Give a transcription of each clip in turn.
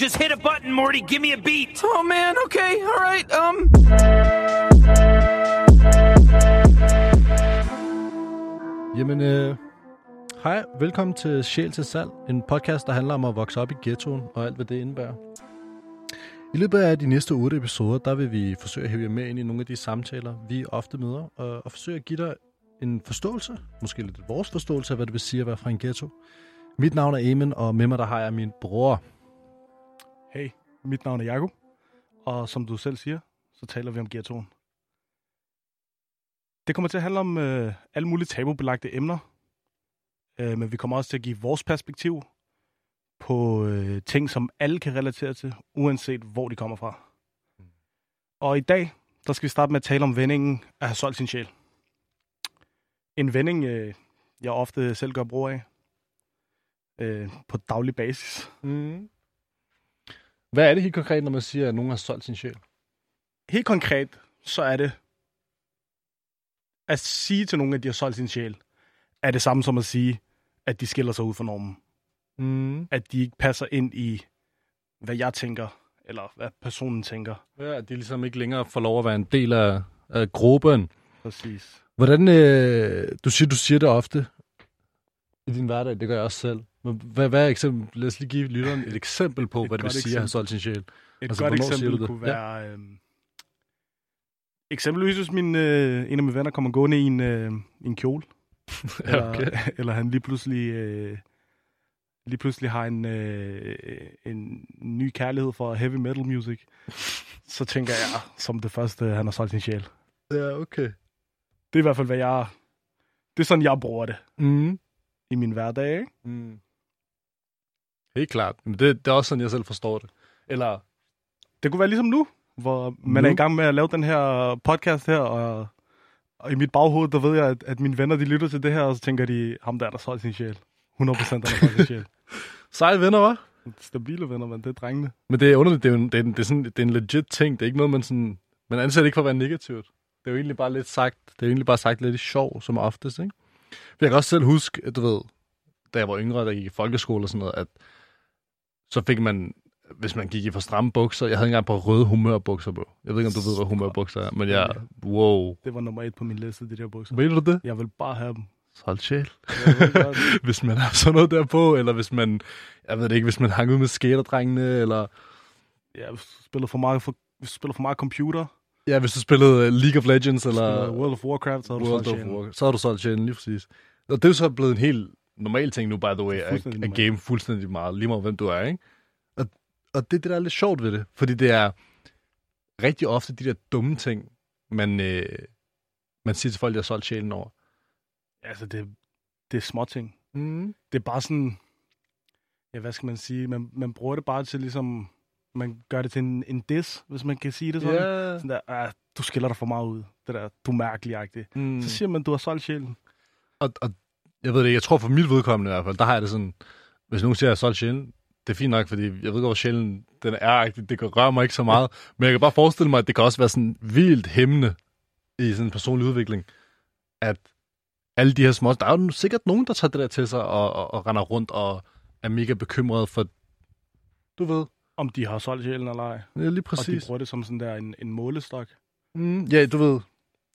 Just hit a button, Morty. Give me a beat. Oh man, okay, all right. Um. Jamen, øh, hej, velkommen til Sjæl til Salg, en podcast, der handler om at vokse op i ghettoen og alt, hvad det indebærer. I løbet af de næste otte episoder, der vil vi forsøge at hæve jer med ind i nogle af de samtaler, vi ofte møder, og, og forsøge at give dig en forståelse, måske lidt vores forståelse af, hvad det vil sige at være fra en ghetto. Mit navn er Eamon, og med mig der har jeg min bror. Hey, mit navn er Jakob, og som du selv siger, så taler vi om ghettoen. Det kommer til at handle om øh, alle mulige tabubelagte emner, øh, men vi kommer også til at give vores perspektiv på øh, ting, som alle kan relatere til, uanset hvor de kommer fra. Og i dag, der skal vi starte med at tale om vendingen at have solgt sin sjæl. En vending, øh, jeg ofte selv gør brug af øh, på daglig basis. Mm. Hvad er det helt konkret, når man siger, at nogen har solgt sin sjæl? helt konkret, så er det at sige til nogen, at de har solgt sin sjæl, er det samme som at sige, at de skiller sig ud fra normen. Mm. At de ikke passer ind i, hvad jeg tænker, eller hvad personen tænker. Ja, de ligesom ikke længere får lov at være en del af, af gruppen. Præcis. Hvordan, øh, du siger, du siger det ofte i din hverdag, det gør jeg også selv. Hvad, hvad er eksempel? Lad os lige give lytteren et eksempel på, Et hvad det vil sige at have solgt sin sjæl. Et Altså, godt eksempel kunne være... Ja. Øhm, eksempelvis, hvis min, øh, en af mine venner kommer gående i en, øh, en kjole. eller, okay. eller han lige pludselig... Øh, lige pludselig har en, øh, en ny kærlighed for heavy metal music, så tænker jeg, som det første, han har solgt sin sjæl. Ja, okay. Det er i hvert fald, hvad jeg... Det er sådan, jeg bruger det Mm. i min hverdag, ikke? Mm. Helt klart. Men det, det er også sådan, jeg selv forstår det. Eller, Det kunne være ligesom nu, hvor man Nu? er i gang med at lave den her podcast her, og, og i mit baghoved, der ved jeg, at, at mine venner, de lytter til det her, og så tænker de, ham der, der har solgt sin sjæl. 100% der har solgt sin sjæl. seje venner, hva'? Stabile venner, men det er drengene. Men det er underligt, det er, en, det, er, en- det, er sådan, det er en legit ting. Det er ikke noget, man sådan... Man anser det ikke for at være negativt. Det er jo egentlig bare lidt sagt. Det er jo egentlig bare sagt lidt i sjov, som oftest, ikke? For Jeg kan også selv huske, at du ved, da jeg var yngre, der gik i folkeskole og sådan noget, at så fik man, hvis man gik i for stramme bukser, jeg havde ikke engang på røde humørbukser på. Jeg ved ikke, om du ved, hvad humørbukser er, men jeg, wow. Det var nummer et på min liste, de der bukser. Ved du det? Jeg vil bare have dem. Hold sjæl. Hvis man har sådan noget der på, eller hvis man, jeg ved det ikke, hvis man hang ud med skaterdrengene, eller ja, hvis du spiller for meget, for, hvis du spiller for meget computer, ja, hvis du spillede uh, League of Legends, eller World of Warcraft, så har du World solgt of så har du solgt sjælen, lige præcis. Og det er jo så blevet en helt normal ting nu, by the way, at normal. game fuldstændig meget, lige meget hvem du er, ikke? Og, og det er det, der er lidt sjovt ved det, fordi det er rigtig ofte de der dumme ting, man, øh, man siger til folk, der har solgt sjælen over. Altså, det, det er små ting. Mm. det er bare sådan, ja, hvad skal man sige, man, man bruger det bare til ligesom, man gør det til en, en diss, hvis man kan sige det sådan. Ja. Sådan der, ah, du skiller dig for meget ud. Det der, du er mærkelig Mm. Så siger man, du har solgt sjælen. Og, og jeg ved det jeg tror for mit vedkommende i hvert fald, der har jeg det sådan, hvis nogen siger, at jeg har solgt sjælen, det er fint nok, fordi jeg ved godt, hvor sjælen den er, det kan røre mig ikke så meget, men jeg kan bare forestille mig, at det kan også være sådan vildt hæmmende i sådan en personlig udvikling, at alle de her små, der er jo sikkert nogen, der tager det der til sig og, og, og render rundt og er mega bekymret for, du ved, Om de har solgt sjælen eller ej. ja, lige Og de præcis. bruger det som sådan der en, en målestok. Mm, ja, du ved,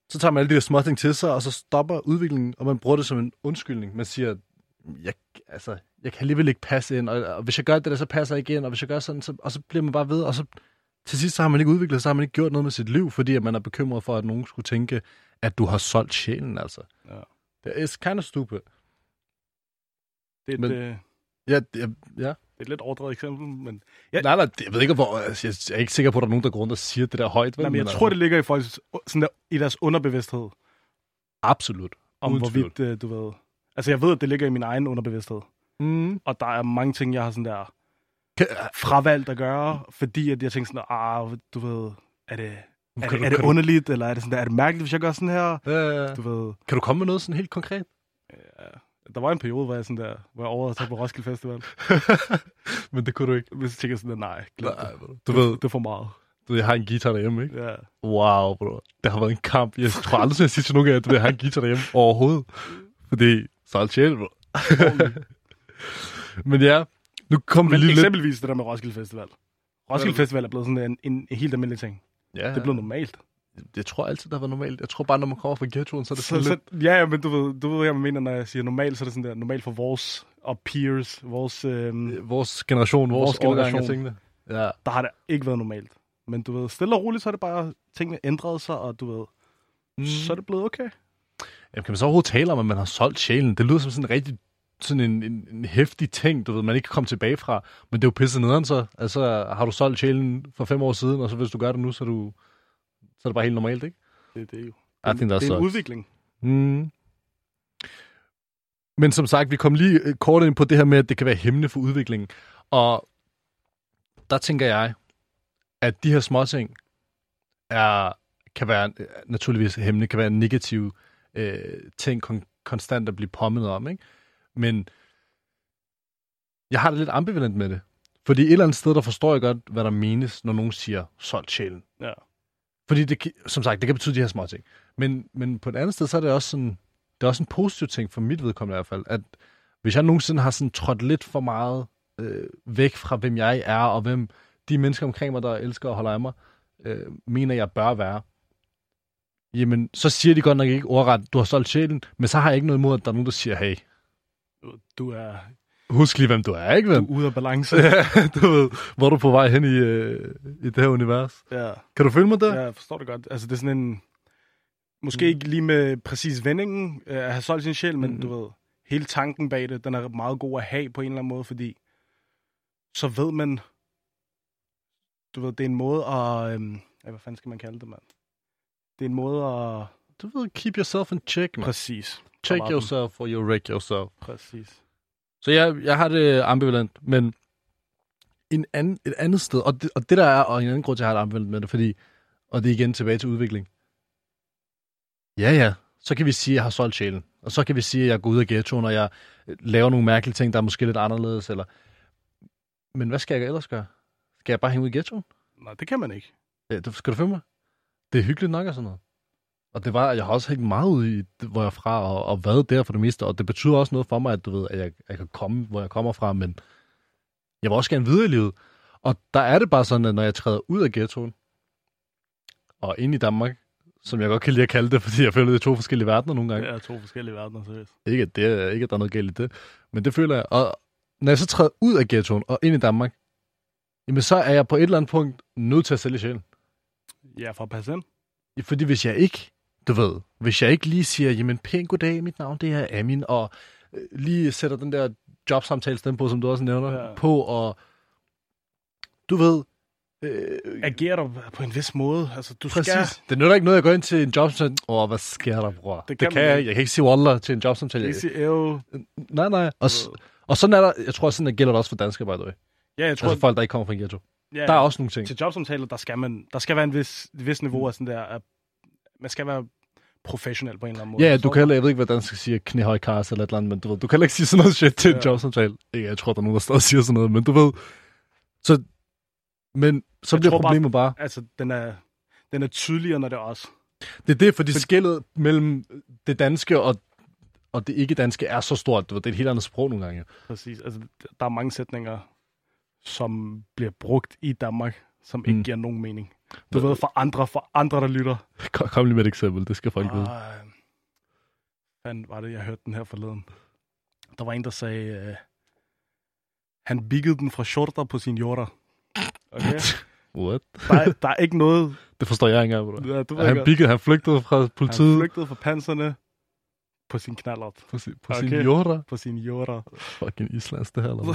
så tager man alle de der små ting til sig, og så stopper udviklingen, og man bruger det som en undskyldning. Man siger, jeg, altså, jeg kan alligevel ikke passe ind, og, og hvis jeg gør det der, så passer jeg ikke ind, og hvis jeg gør sådan, så, og så bliver man bare ved, og så til sidst så har man ikke udviklet sig, så har man ikke gjort noget med sit liv, fordi at man er bekymret for, at nogen skulle tænke, at du har solgt sjælen, altså. Ja. Det er kind of stupid. Det er, et, Men- øh, det Ja, ja, ja. Er et lidt overdrevet eksempel, men, Ja. Nej, nej, jeg ved ikke, hvor, altså, jeg er ikke sikker på, at der er nogen, der går rundt og siger det der højt. vel? nej, men jeg Men tror, altså, det ligger i folks, sådan der, i deres underbevidsthed. Absolut. Om Uden hvorvidt, øh, du ved... Altså, jeg ved, at det ligger i min egen underbevidsthed. Mm. Og der er mange ting, jeg har sådan der fravalgt at gøre, fordi at jeg tænker sådan, ah, du ved, er det, er Kan det, du- er kan det du- underligt, eller er det sådan der, er det mærkeligt, hvis jeg gør sådan her? øh, Du ved, kan du komme med noget sådan helt konkret? ja, der var en periode, hvor jeg sådan der, hvor jeg overvejede at tage på Roskilde Festival. Men det kunne du ikke. Men så tænker jeg sådan der, nej, glem Nej, det. du ved, Det er for meget. du ved, jeg har en guitar derhjemme, ikke? Ja. Wow, bro. Det har været en kamp. Jeg tror aldrig, jeg siger til nogen at jeg har en guitar derhjemme overhovedet. Fordi, så er det bro. Men ja, Nu kommer vi lige lidt... eksempelvis det der med Roskilde Festival. Roskilde Festival er blevet sådan en, en, en helt almindelig ting. Ja, Det er blevet normalt. Jeg tror altid, der var normalt. Jeg tror bare, når man kommer fra ghettoen, så er det Så, sådan så, ja, ja, men du ved, du ved, hvad jeg mener, når jeg siger normalt, så er det sådan der, normalt for vores og peers, vores, øhm, lidt vores generation, vores, Vores årgang af generation. tingene. Ja. der har det ikke været normalt. Men du ved, stille og roligt, så er det bare, tingene ændret sig, og du ved, mm. så er det blevet okay. Jamen, kan man så overhovedet tale om, at man har solgt sjælen? Det lyder som sådan en rigtig sådan en, en, en hæftig ting, du ved, man ikke kan komme tilbage fra. Men det er jo pisse nederen så. Altså, har du solgt sjælen for fem år siden, og så hvis du gør det nu, så er, du, så er det bare helt normalt, ikke? Det, det er jo I think that det er en sucks. udvikling. Mm. Men som sagt, vi kom lige øh, kort ind på det her med, at det kan være hæmmende for udviklingen. Og der tænker jeg, at de her småting er, kan være øh, naturligvis hæmmende, kan være negative øh, ting kon- konstant at blive pommet om. Ikke? Men jeg har det lidt ambivalent med det. Fordi et eller andet sted, der forstår jeg godt, hvad der menes, når nogen siger, solgt sjælen. Ja. Fordi det, som sagt, det kan betyde de her små ting. Men, men på et andet sted, så er det også sådan, det er også en positiv ting for mit vedkommende i hvert fald, at hvis jeg nogensinde har sådan trådt lidt for meget øh, væk fra, hvem jeg er, og hvem de mennesker omkring mig, der elsker og holder af mig, øh, mener, jeg bør være, jamen, så siger de godt nok ikke ordret, du har solgt sjælen, men så har jeg ikke noget imod, at der er nogen, der siger, hey, Du- Du er, husk lige, hvem du er, ikke du ven? er ude af balance. Ja, du ved, hvor er du på vej hen i, øh, i det her univers. ja. Kan du følge mig der? Ja, jeg forstår det godt. Altså, det er sådan en... Måske ikke lige med præcis vendingen øh, at have solgt sin sjæl, men Mhm. du ved, hele tanken bag det, den er meget god at have på en eller anden måde, fordi så ved man, du ved, det er en måde at... Øhm, ja, hvad fanden skal man kalde det, mand? Det er en måde at... Du ved, keep yourself in check, man. Præcis. Check yourself, or you wreck yourself. Præcis. Så jeg, jeg har det ambivalent, men en anden, et andet sted, og det, og det der er, og en anden grund til, at jeg har det ambivalent med det, fordi, og det er igen tilbage til udvikling. Ja, ja, så kan vi sige, at jeg har solgt sjælen. Og så kan vi sige, at jeg går ud af ghettoen, og jeg laver nogle mærkelige ting, der er måske lidt anderledes. Eller... Men hvad skal jeg ellers gøre? Skal jeg bare hænge ud i ghettoen? Nej, det kan man ikke. Ja, det, skal du følge mig? Det er hyggeligt nok og sådan noget. Og det var, jeg har også hængt meget ud i, hvor jeg er fra, og, og været der for det meste. Og det betyder også noget for mig, at du ved, at jeg, jeg kan komme, hvor jeg kommer fra, men jeg vil også gerne videre i livet. Og der er det bare sådan, at når jeg træder ud af ghettoen, og ind i Danmark, som jeg godt kan lide at kalde det, fordi jeg føler, det er to forskellige verdener nogle gange. Er to forskellige verdener, seriøst. Ikke, at det er, ikke, at der er noget galt i det, men det føler jeg. Og når jeg så træder ud af ghettoen og ind i Danmark, jamen så er jeg på et eller andet punkt nødt til at sælge sjælen. Ja, for at passe ind. Ja, Fordi hvis jeg ikke, du ved, hvis jeg ikke lige siger, jamen pæn goddag, mit navn det er Amin, og øh, lige sætter den der jobsamtale stemme på, som du også nævner, Ja. på, og du ved, øh, Agerer du på en vis måde? Altså, du præcis. skal... Det nytter ikke noget, jeg går ind til en jobsamtale, åh, hvad sker der, bror? Det, Det det kan kan, jeg. Jeg kan ikke sige Wallah til en jobsamtale. Ikke sige, "Ew." Nej, nej. Og, og sådan er der, jeg tror, sådan det gælder det også for danskere, by the way. Ja, jeg tror, Altså folk, der ikke kommer fra en ghetto. ja, Der er også nogle ting. til jobsamtaler, der skal man, der skal være en vis, vis niveau af sådan der, at man skal være professionel på en eller anden måde. Ja, du kan heller, jeg ved ikke, hvordan jeg skal sige, knæhøj kars eller et eller andet, men du ved, du kan heller ikke sige sådan noget shit til en Ja. jobsamtale. Ikke, jeg tror, der er nogen, der stadig siger sådan noget, men du ved. Så, men så Jeg bliver tror bare- problemet bare, Altså, den er, den er tydeligere, når det er os. det er det, fordi skældet mellem det danske og, og det ikke-danske er så stort. Du ved, det er et helt andet sprog nogle gange. Præcis. Altså, der er mange sætninger, som bliver brugt i Danmark, som ikke Mm. giver nogen mening. Du ved, for andre, for andre, der lytter. Kom, kom lige med et eksempel, det skal folk vide. Hvad var det, jeg hørte den her forleden? Der var en, der sagde, øh, han biggede den fra shorter på sin jorder. Okay? What? Der, er, der er ikke noget... Det forstår jeg ikke engang, bro. Ja, du ved Han biggede, han flygtede fra Han politiet flygtede fra panserne på sin knallert. på, sin, på Okay. sin jorder. På sin jorder. Fucking islands, det her. Eller?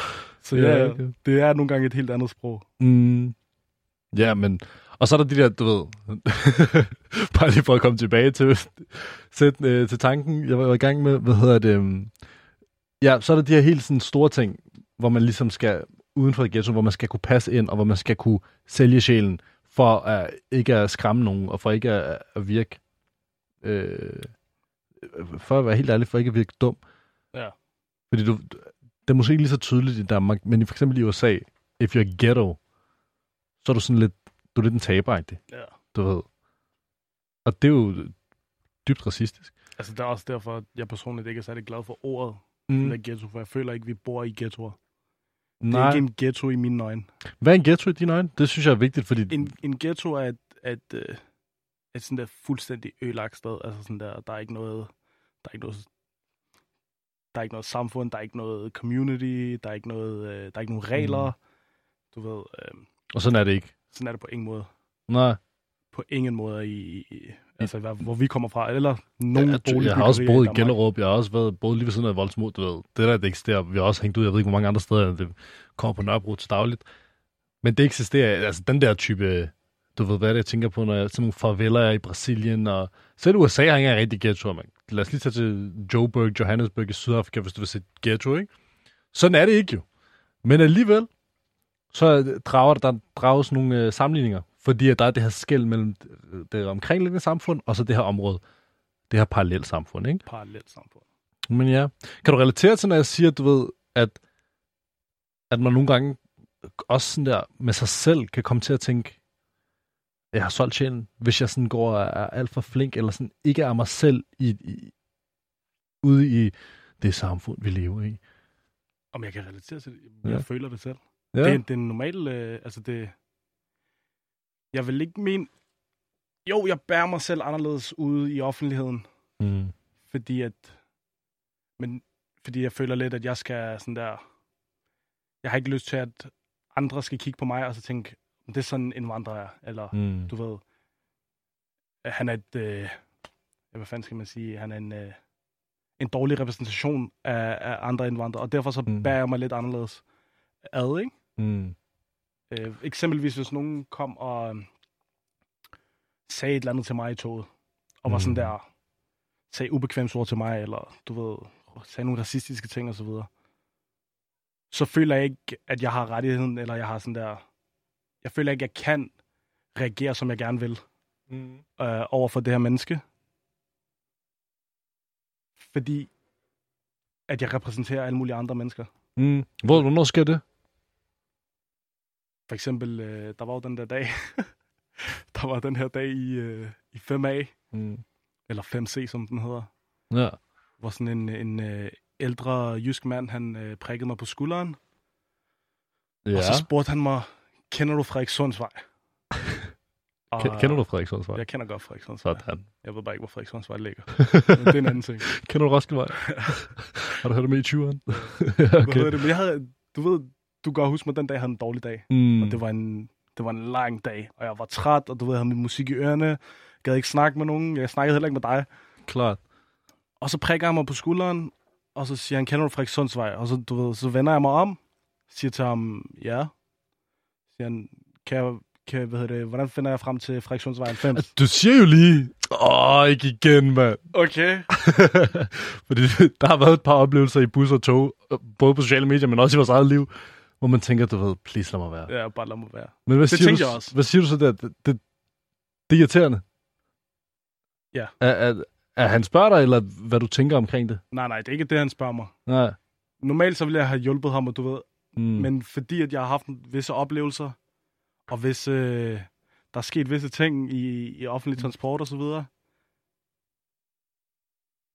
Så ja, okay. det er nogle gange et helt andet sprog. Mm. Ja, men... Og så er der de der, du ved... bare lige for at komme tilbage til, sæt, øh, til tanken, jeg var i gang med, hvad hedder det... øhm, Ja, så er der de her helt sådan store ting, hvor man ligesom skal uden for ghetto, hvor man skal kunne passe ind, og hvor man skal kunne sælge sjælen, for at ikke at skræmme nogen, og for ikke at, at virke... Øh, for at være helt ærlig, for ikke at virke dum. Ja. Fordi du, det er måske ikke lige så tydeligt i Danmark, men for eksempel i USA, if you're ghetto, så er du sådan lidt, du er lidt en taber Ja. du ved. Og det er jo dybt racistisk. Altså, det er også derfor, at jeg personligt ikke er særlig glad for ordet Mm. mm. ghetto, for jeg føler ikke, vi bor i ghettoer. Det er ikke en ghetto i mine øjne. Hvad er en ghetto i dine øjne? Det synes jeg er vigtigt, fordi... En, en ghetto er et, et, øh, et sådan der fuldstændig ødelagt sted. Altså sådan der, der er ikke noget, der er ikke noget, der er ikke noget samfund, der er ikke noget community, der er ikke noget, øh, der er ikke nogen regler. Mm. Du ved, øh, Og sådan er det ikke. sådan er det på ingen måde. Nej. På ingen måde i, i altså hvor- hvor vi kommer fra, eller nogen Jeg, jeg, jeg har også boet i. Gellerup. Jeg har også været boet lige ved siden af Voldsmod, du ved. Det der, det eksisterer. Vi har også hængt ud, jeg ved ikke, hvor mange andre steder. Det kommer på Nørrebro til dagligt. Men det eksisterer, altså den der type, du ved, hvad det, jeg tænker på, når jeg sådan nogle faveler i Brasilien, og selv USA har ikke rigtig ghetto, man. Lad os lige tage til Joburg, Johannesburg i Sydafrika, hvis du vil se ghetto, ikke? Sådan er det ikke jo. Men alligevel, så drager der, der drages nogle øh, sammenligninger, fordi at der er det her skæld mellem øh, det omkringliggende samfund, og så det her område, det her parallelt samfund, ikke? Parallelt samfund. Men ja, kan du relatere til, når jeg siger, du ved, at, at man nogle gange også sådan der med sig selv kan komme til at tænke, jeg har solgt sjælen, hvis jeg sådan går og er alt for flink, eller sådan ikke er mig selv i, i, ude i det samfund, vi lever i. Om jeg kan relatere til det? Jeg Ja. føler det selv. Ja, Det, er- det er normalt, øh, altså det... Jeg vil ikke mene... Jo, jeg bærer mig selv anderledes ude i offentligheden, mm. fordi at... Men fordi jeg føler lidt, at jeg skal sådan der... Jeg har ikke lyst til, at andre skal kigge på mig og så tænke, det er sådan en indvandrer er, eller Mm. du ved, han er et, øh, hvad fanden skal man sige, han er en, øh, en dårlig repræsentation af, af andre indvandrere, og derfor så Mm. bærer jeg mig lidt anderledes ad, ikke? Mm. Øh, eksempelvis hvis nogen kom og øh, sagde et eller andet til mig i toget, og var Mm. sådan der, sagde ubekvemsord til mig, eller du ved, sagde nogle racistiske ting og så videre, så føler jeg ikke, at jeg har rettigheden, eller jeg har sådan der, jeg føler ikke, at jeg kan reagere, som jeg gerne vil Mm. øh, over for det her menneske. Fordi at jeg repræsenterer alle mulige andre mennesker. Mm. Hvor, hvornår sker det? For eksempel, øh, der var jo den der dag, der var den her dag i, øh, i 5A, Mm. eller 5C, som den hedder, Ja. hvor sådan en, en øh, ældre jysk mand, han øh, prikkede mig på skulderen, ja. og så spurgte han mig, kender du Frederikssundsvej? Og, Ke- Kender du Frederikssundsvej? Jeg kender godt Frederikssundsvej. Sådan. Jeg ved bare ikke, hvor Frederikssundsvej ligger. Men det er en anden ting. Kender du Roskildevej? har du hørt det med i 20'eren? Hvad okay. hedder det? Men jeg havde, du ved, du kan godt huske mig, den dag jeg havde en dårlig dag. Mm. Og det var en, det var en lang dag, og jeg var træt, og du ved, jeg havde min musik i ørerne. Jeg gad ikke snakke med nogen. Jeg snakkede heller ikke med dig. Klart. Og så prikker han mig på skulderen, og så siger han, kender du Frederikssundsvej? Og så, du ved, så vender jeg mig om, siger til ham, ja. Siger han, kan jeg, kan, hvad hedder det, hvordan finder jeg frem til Frederikssundsvej 90? Du siger jo lige, åh, ikke igen, mand. Okay. Fordi der har været et par oplevelser i bus og tog, både på sociale medier, men også i vores eget liv, hvor man tænker, du ved, please lad mig være. Ja, bare lad mig være. Men hvad Det siger tænkte du, jeg også. Hvad siger du så der? Det, det, det er irriterende. Ja. Er, er, er han spørger dig, eller hvad du tænker omkring det? Nej, nej, det er ikke det, han spørger mig. Nej. Normalt så ville jeg have hjulpet ham, og du ved, Mm. Men fordi at jeg har haft visse oplevelser, og hvis øh, der er sket visse ting i, i offentlig transport og så videre,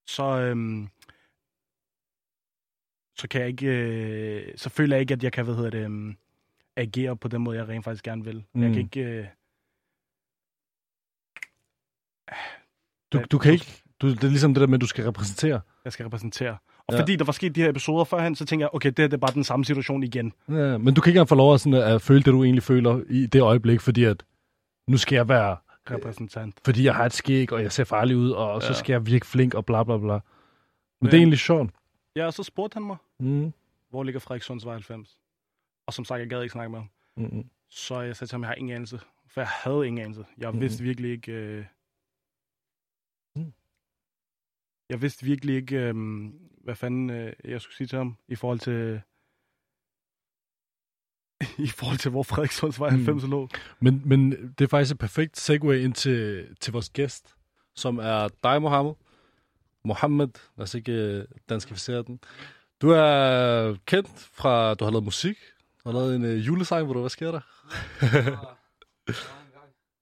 så, øhm, så kan jeg ikke, øh, så føler jeg ikke, at jeg kan, hvad hedder det, øhm, agere på den måde, jeg rent faktisk gerne vil. Mm. Jeg Mm. kan ikke... Øh, du, du kan ikke... Du, det er ligesom det der med, at du skal repræsentere. jeg skal repræsentere. Og Ja. ja. fordi der var sket de her episoder førhen, så tænker jeg, okay, det, her, det er bare den samme situation igen. Ja, men du kan ikke engang få lov at, sådan, at føle det, du egentlig føler i det øjeblik, fordi at nu skal jeg være Repræsentant. fordi jeg har et skæg, og jeg ser farlig ud, og så Ja. skal jeg virke flink, og bla bla bla. Men Men- det er egentlig sjovt. Ja, og så spurgte han mig, Mm. hvor ligger Frederikssundsvej 90? Og som sagt, jeg gad ikke snakke med ham. Mm. Så jeg sagde til ham, jeg har ingen anelse. For jeg havde ingen anelse. Jeg Mhm. vidste virkelig ikke... Øh... Mm. Jeg vidste virkelig ikke, øh, hvad fanden øh, jeg skulle sige til ham, i forhold til... I forhold til, hvor Frederikssundsvej Mm. 90 lå. Men, men det er faktisk et perfekt segue ind til, til vores gæst, som er dig, Mohammed. Mohammed, lad os ikke øh, danskificere den. Du er kendt fra, du har lavet musik. Du har lavet en øh, julesang, hvor du, hvad sker der?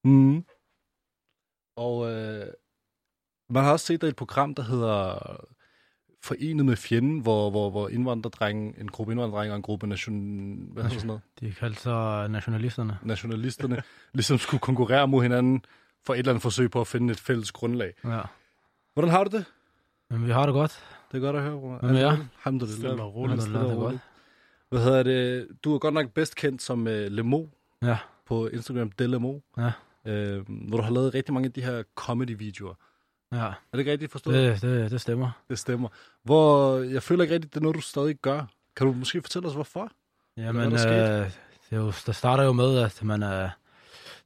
mm. Og øh, man har også set dig i et program, der hedder forenet med fjenden, hvor, hvor, hvor indvandrerdrenge, en gruppe indvandrerdrenge og en gruppe nation, hvad hedder sådan noget, De kaldte sig nationalisterne. nationalisterne, ligesom skulle konkurrere mod hinanden for et eller andet forsøg på at finde et fælles grundlag. Ja. Hvordan har du det? Men vi har det godt. Det er godt at høre, bror. Hvad med jer? Alhamdulillah. Stille og roligt. Alhamdulillah, det er godt. Hvad hedder det? Du er godt nok bedst kendt som uh, Lemo Ja. på Instagram, Delemo. Ja. Øh, hvor du har lavet rigtig mange af de her comedy-videoer. Ja, Er det ikke rigtigt forstået? det, det, det stemmer. Det stemmer. Hvor jeg føler ikke rigtigt, det er noget, du stadig gør. Kan du måske fortælle os, hvorfor? Jamen, Hvad øh, er det, er jo, det starter jo med, at man øh,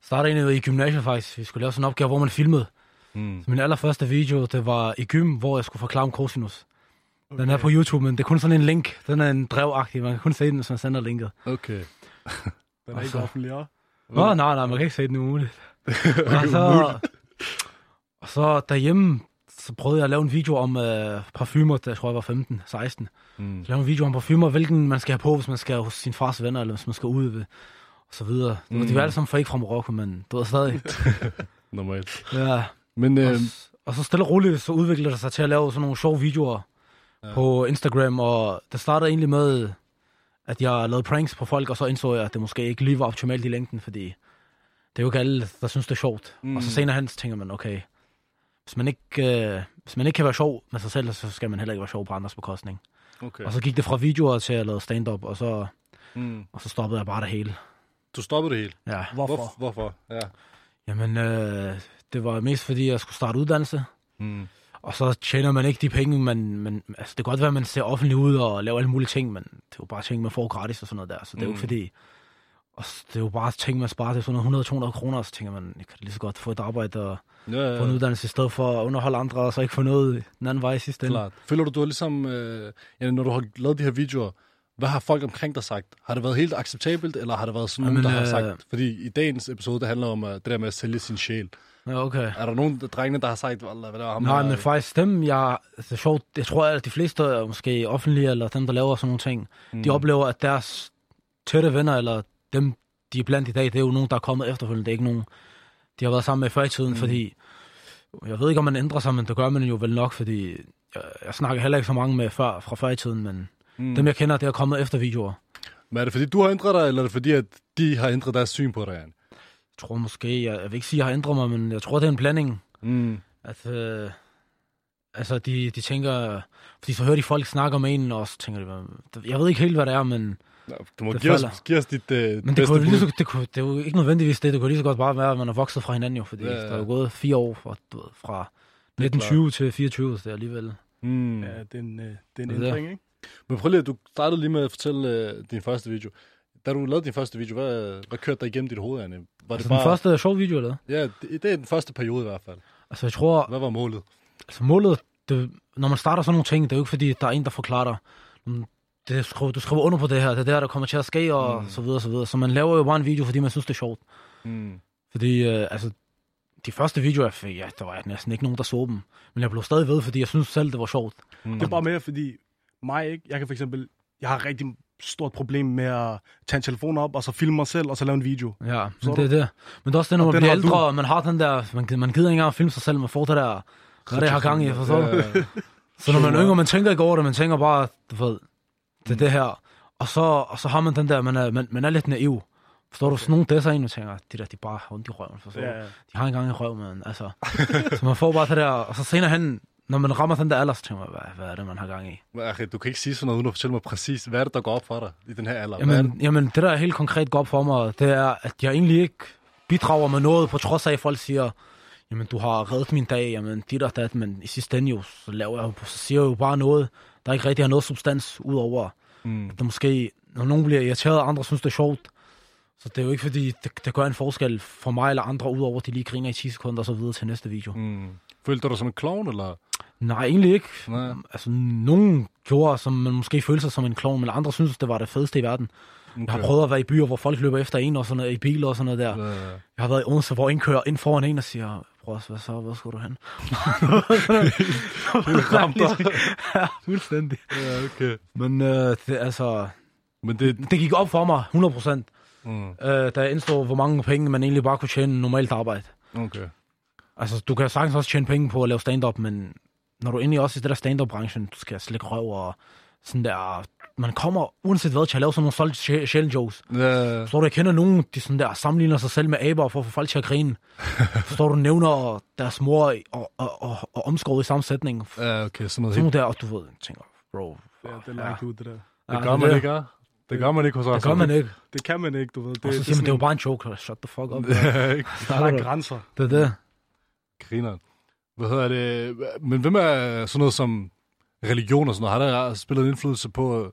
starter egentlig i gymnasiet faktisk. Vi skulle lave sådan en opgave, hvor man filmede. Mm. Så min allerførste video, det var i gym, hvor jeg skulle forklare om cosinus. Okay. Den er på YouTube, men det er kun sådan en link. Den er en drevagtig. Man kan kun se den, hvis man sender linket. Okay. Den er Og ikke så- offentlig, ja. Nå, nej, nej, man kan ikke se den umuligt. og, så, og så derhjemme, så prøvede jeg at lave en video om øh, parfumer, da jeg tror, jeg var 15, 16. Mm. Så lave en video om parfumer, hvilken man skal have på, hvis man skal hos sin fars venner, eller hvis man skal ud ved, og så videre. Det var, Mm. De var alle sammen fake fra Marokko, men du ved stadig. Normalt. ja. Men Og, øh, s- og så stille og roligt, så udviklede det sig til at lave sådan nogle sjove videoer Ja. på Instagram, og det startede egentlig med, at jeg lavede pranks på folk, og så indså jeg, at det måske ikke lige var optimalt i længden, fordi det er jo ikke alle, der synes, det er sjovt. Mm. Mm. Og så senere hen, så tænker man, okay, hvis man, ikke, øh, hvis man ikke kan være sjov med sig selv, så skal man heller ikke være sjov på andres bekostning. okay. Og så gik det fra videoer til at lave stand-up, og så, Mm. og så stoppede jeg bare det hele. Du stoppede det hele. Ja. Hvorfor? Hvor, hvorfor? Ja. Jamen, øh, det var mest fordi, jeg skulle starte uddannelse. Mm. Og så tjener man ikke de penge, man, man, altså det kan godt være, at man ser offentligt ud og laver alle mulige ting, men det er jo bare ting, man får gratis og sådan noget der, så det er jo Mm. ikke fordi, og det er jo bare ting, man sparer til sådan noget 100-200 kroner, og så tænker man, jeg kan lige så godt få et arbejde og Ja, få en ja, uddannelse i stedet for at underholde andre, og så ikke få noget den anden vej i sidste ende. klart. Føler du, du har ligesom, øh, ja, når du har lavet de her videoer, hvad har folk omkring dig sagt? Har det været helt acceptabelt, eller har det været sådan nogen, Jamen, der har øh, sagt... Fordi i dagens episode, det handler om uh, det der med at sælge sin sjæl. Ja, okay. Er der nogen af drengene, der har sagt, "Wallah, hvad der er ham Nej, her?" men faktisk dem, jeg, det er sjovt, jeg tror, at de fleste, er måske offentlige, eller dem, der laver sådan nogle ting, mm. de oplever, at deres tætte venner, eller dem, de er blandt i dag, det er jo nogen, der er kommet efterfølgende. Det er ikke nogen, de har været sammen med før i tiden, mm. fordi jeg ved ikke, om man ændrer sig, men det gør man jo vel nok, fordi jeg, jeg snakker heller ikke så mange med før, fra før i tiden, men mm. dem, jeg kender, det er kommet efter videoer. Men er det fordi, du har ændret dig, eller er det fordi, at de har ændret deres syn på dig? Jan? Jeg tror måske, jeg, jeg vil ikke sige, at jeg har ændret mig, men jeg tror, det er en blanding. Mm. At, øh, altså, de, de tænker... Fordi så hører de folk snakke med en, og så tænker de... Jeg ved ikke helt, hvad det er, men... Nå, Du må Det give os, give os dit uh, Men det, bedste kunne, lige bud. så, det, kunne, det er jo ikke nødvendigvis det. Det kunne lige så godt bare være, at man er vokset fra hinanden jo. Fordi Ja, ja, der er jo gået fire år fra, du ved, fra Det er 1920 til 24, så det er alligevel... Mm. Ja, det er en, øh, det er en er ændring, ikke? Men prøv lige, du startede lige med at fortælle uh, din første video. Da du lavede din første video, hvad, hvad kørte der igennem dit hoved, Anne? Var Altså, den første sjov video, eller? Ja, det, det er den første periode i hvert fald. Altså, jeg tror... Hvad var målet? Altså, målet... Det, når man starter sådan nogle ting, det er jo ikke fordi, der er en, der forklarer dig. "Mm, Det, skriver, du skriver under på det her, det er der, der kommer til at ske, og Mm. så videre, så videre. Så man laver jo bare en video, fordi man synes, det er sjovt. Mm. Fordi, øh, altså, de første videoer, jeg fik, ja, der var næsten ikke nogen, der så dem. Men jeg blev stadig ved, fordi jeg synes selv, det var sjovt. Mm. Det er bare mere, fordi mig ikke, jeg kan for eksempel, jeg har rigtig stort problem med at tage en telefon op, og så filme mig selv, og så lave en video. Ja, Så men det er det. Men det er også det, når Og man den bliver har ældre, du. og man har den der, man, man gider ikke engang at filme sig selv, man får det der, hvad det, har gang i, forstår? Ja, Så når man er yngre, man tænker ikke over det, man tænker bare, du ved, det er det her. Og så, og så har man den der, man er, man, man er lidt naiv. Forstår du? Sådan nogle der en, og tænker, de der, de bare har ondt i røven, forstår? Ja, ja. De har ikke engang en røv, men altså. så man får bare det der, og så senere hen, når man rammer den der alder, så tænker man, hvad, hvad er det, man har gang i? Du kan ikke sige sådan noget, uden at fortælle mig præcis, hvad er det, der går op for dig i den her alder? Hvad er Jamen, jamen, det der helt konkret går op for mig, det er, at jeg egentlig ikke bidrager med noget, på trods af, at folk siger, jamen, du har reddet min dag, jamen, dit og dat, men i sidste ende jo, så, laver jeg, så siger jeg jo bare noget, der ikke rigtig har noget substans, udover, Mm. at der måske, når nogen bliver irriteret, og andre synes, det er sjovt, så det er jo ikke, fordi det, det gør en forskel for mig eller andre, udover at de lige griner i 10 sekunder, og så videre til næste video. Mm. Følte du dig som en klovn, eller? Nej, egentlig ikke. Nej. Altså, nogen gjorde, som man måske følte sig som en klovn, men andre synes, det var det fedeste i verden. Okay. Jeg har prøvet at være i byer, hvor folk løber efter en og sådan noget, i biler og sådan noget der. Ja. Jeg har været i Odense, hvor en kører ind foran en og siger, bror, hvad så, hvor skal du hen? ja, fuldstændig. ja, okay. Men øh, det, altså, Men det... det gik op for mig, 100 procent, Mm. øh, da jeg indså, hvor mange penge man egentlig bare kunne tjene normalt arbejde. Okay. Altså, du kan sagtens også tjene penge på at lave stand-up, men når du er inde i også i det der stand-up-branchen, du skal slikke røv og sådan der, man kommer uanset hvad til at lave sådan nogle solgt sjældent jokes. Ja, Forstår du, jeg kender nogen, de sådan der sammenligner sig selv med aber for at få folk til at grine. Forstår du, nævner deres mor og, og, og, og omskåret i samme sætning. ja, okay, sådan noget Sådan helt. der, og du ved, tænker, bro, Ja, det er langt ud, det der. Det gør man ikke, ja? Det gør man ikke hos os. Det gør man ikke. Det kan man ikke, du ved. Det, Og så siger man, det er jo bare en joke. Shut the fuck up. Ja, ikke? Der er grænser. Det er det. Griner. Hvad hedder det? Men hvem er sådan noget som religion og sådan noget? Har der spillet en indflydelse på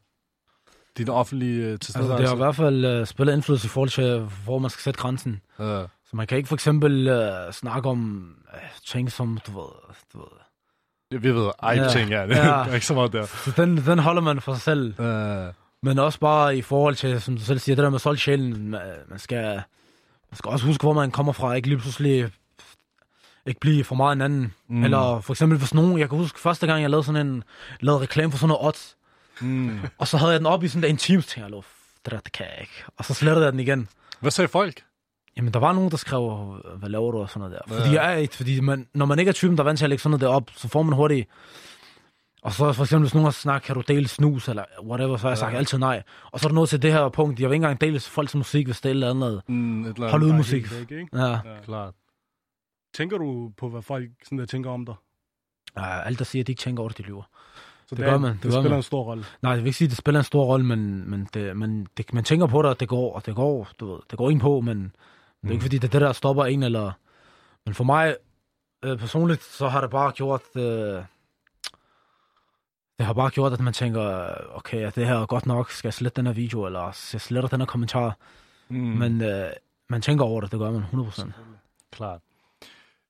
din offentlige øh, Altså, tilstedeværelse? det har i hvert fald uh, spillet indflydelse i forhold til, hvor man skal sætte grænsen. Ja. Så man kan ikke for eksempel uh, snakke om uh, ting som, du ved, du ved. Jeg vi ved, ej, Ja. ting, ja. Det Ja. er ikke så meget der. Så den, den holder man for sig selv. Uh, Men også bare i forhold til, som du selv siger, det der med solgt sjælen, man, man skal, man skal også huske, hvor man kommer fra. Ikke lige pludselig ikke blive for meget en anden. Mm. Eller for eksempel, hvis nogen, jeg kan huske første gang, jeg lavede sådan en, lavede reklame for sådan noget odds, mm. og så havde jeg den op i sådan der en Teams, ting, jeg lå, det der, det kan jeg ikke. Og så slettede jeg den igen. Hvad sagde folk? Jamen, der var nogen, der skrev, hvad laver du og sådan noget der. Ja. Fordi, jeg er, ikke- fordi man, når man ikke er typen, der er vant til at lægge sådan noget der op, så får man hurtigt... Og så for eksempel, hvis nogen har snakket, kan du dele snus, eller whatever, så har jeg sagt altid nej. Og så er der noget til det her punkt, jeg vil ikke engang dele folks musik, hvis det er et eller andet. Mm, et eller Hold andet. ud Bare musik. væk, ikke? Ja, Ja. Klart. Tænker du på, hvad folk sådan der tænker om dig? ja alt der siger, at de ikke tænker over det, de lyver. Så Det gør man, Det, det det gør spiller man. en stor rolle. Nej, jeg vil ikke sige, at det spiller en stor rolle, men, men, det, men det, man tænker på det, og det går, og det går, du ved, det går ind på, men det er ikke fordi, det er det, der stopper en, eller... Men for mig øh, personligt, så har det bare gjort... Øh, det har bare gjort, at man tænker, okay, at det her er godt nok, skal jeg slette den her video, eller skal jeg slette den her kommentar? Mm. Mm. Men øh, man tænker over det, det gør man 100%. Klart.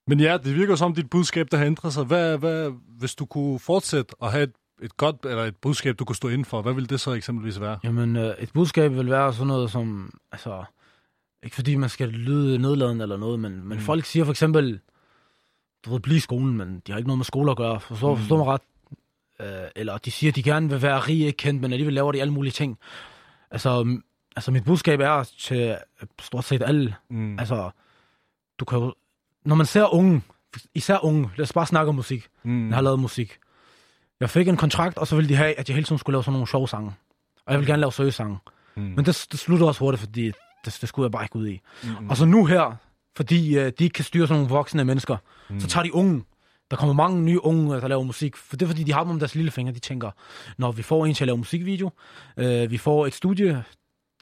Men ja, det virker som dit budskab, der har ændret sig. Hvad, hvad, hvis du kunne fortsætte at have et, et godt, eller et budskab, du kunne stå inden for, hvad ville det så eksempelvis være? Jamen, øh, et budskab vil være sådan noget som, altså, ikke fordi man skal lyde nedladende eller noget, men, men Mm. folk siger for eksempel, du ved, blive i skolen, men de har ikke noget med skole at gøre, forstår, Mm. forstår mig ret? Øh, eller de siger, at de gerne vil være rige, ikke kendt, men alligevel laver de alle mulige ting. Altså, altså mit budskab er til stort set alle, Mm. altså, du kan jo, når man ser unge, især unge, lad os bare snakke om musik, mm. jeg har lavet musik. Jeg fik en kontrakt, og så ville de have, at jeg hele tiden skulle lave sådan nogle sjove sange. Og jeg vil gerne lave søgesange. Mm. Men det, det slutter også hurtigt, fordi det, det skulle jeg bare ikke ud i. Mm. Og så nu her, fordi øh, de ikke kan styre sådan nogle voksne mennesker, mm. så tager de unge. Der kommer mange nye unge, der laver musik. For det er fordi, de har dem om deres lille fingre. De tænker, når vi får en til at lave musikvideo, øh, vi får et studie,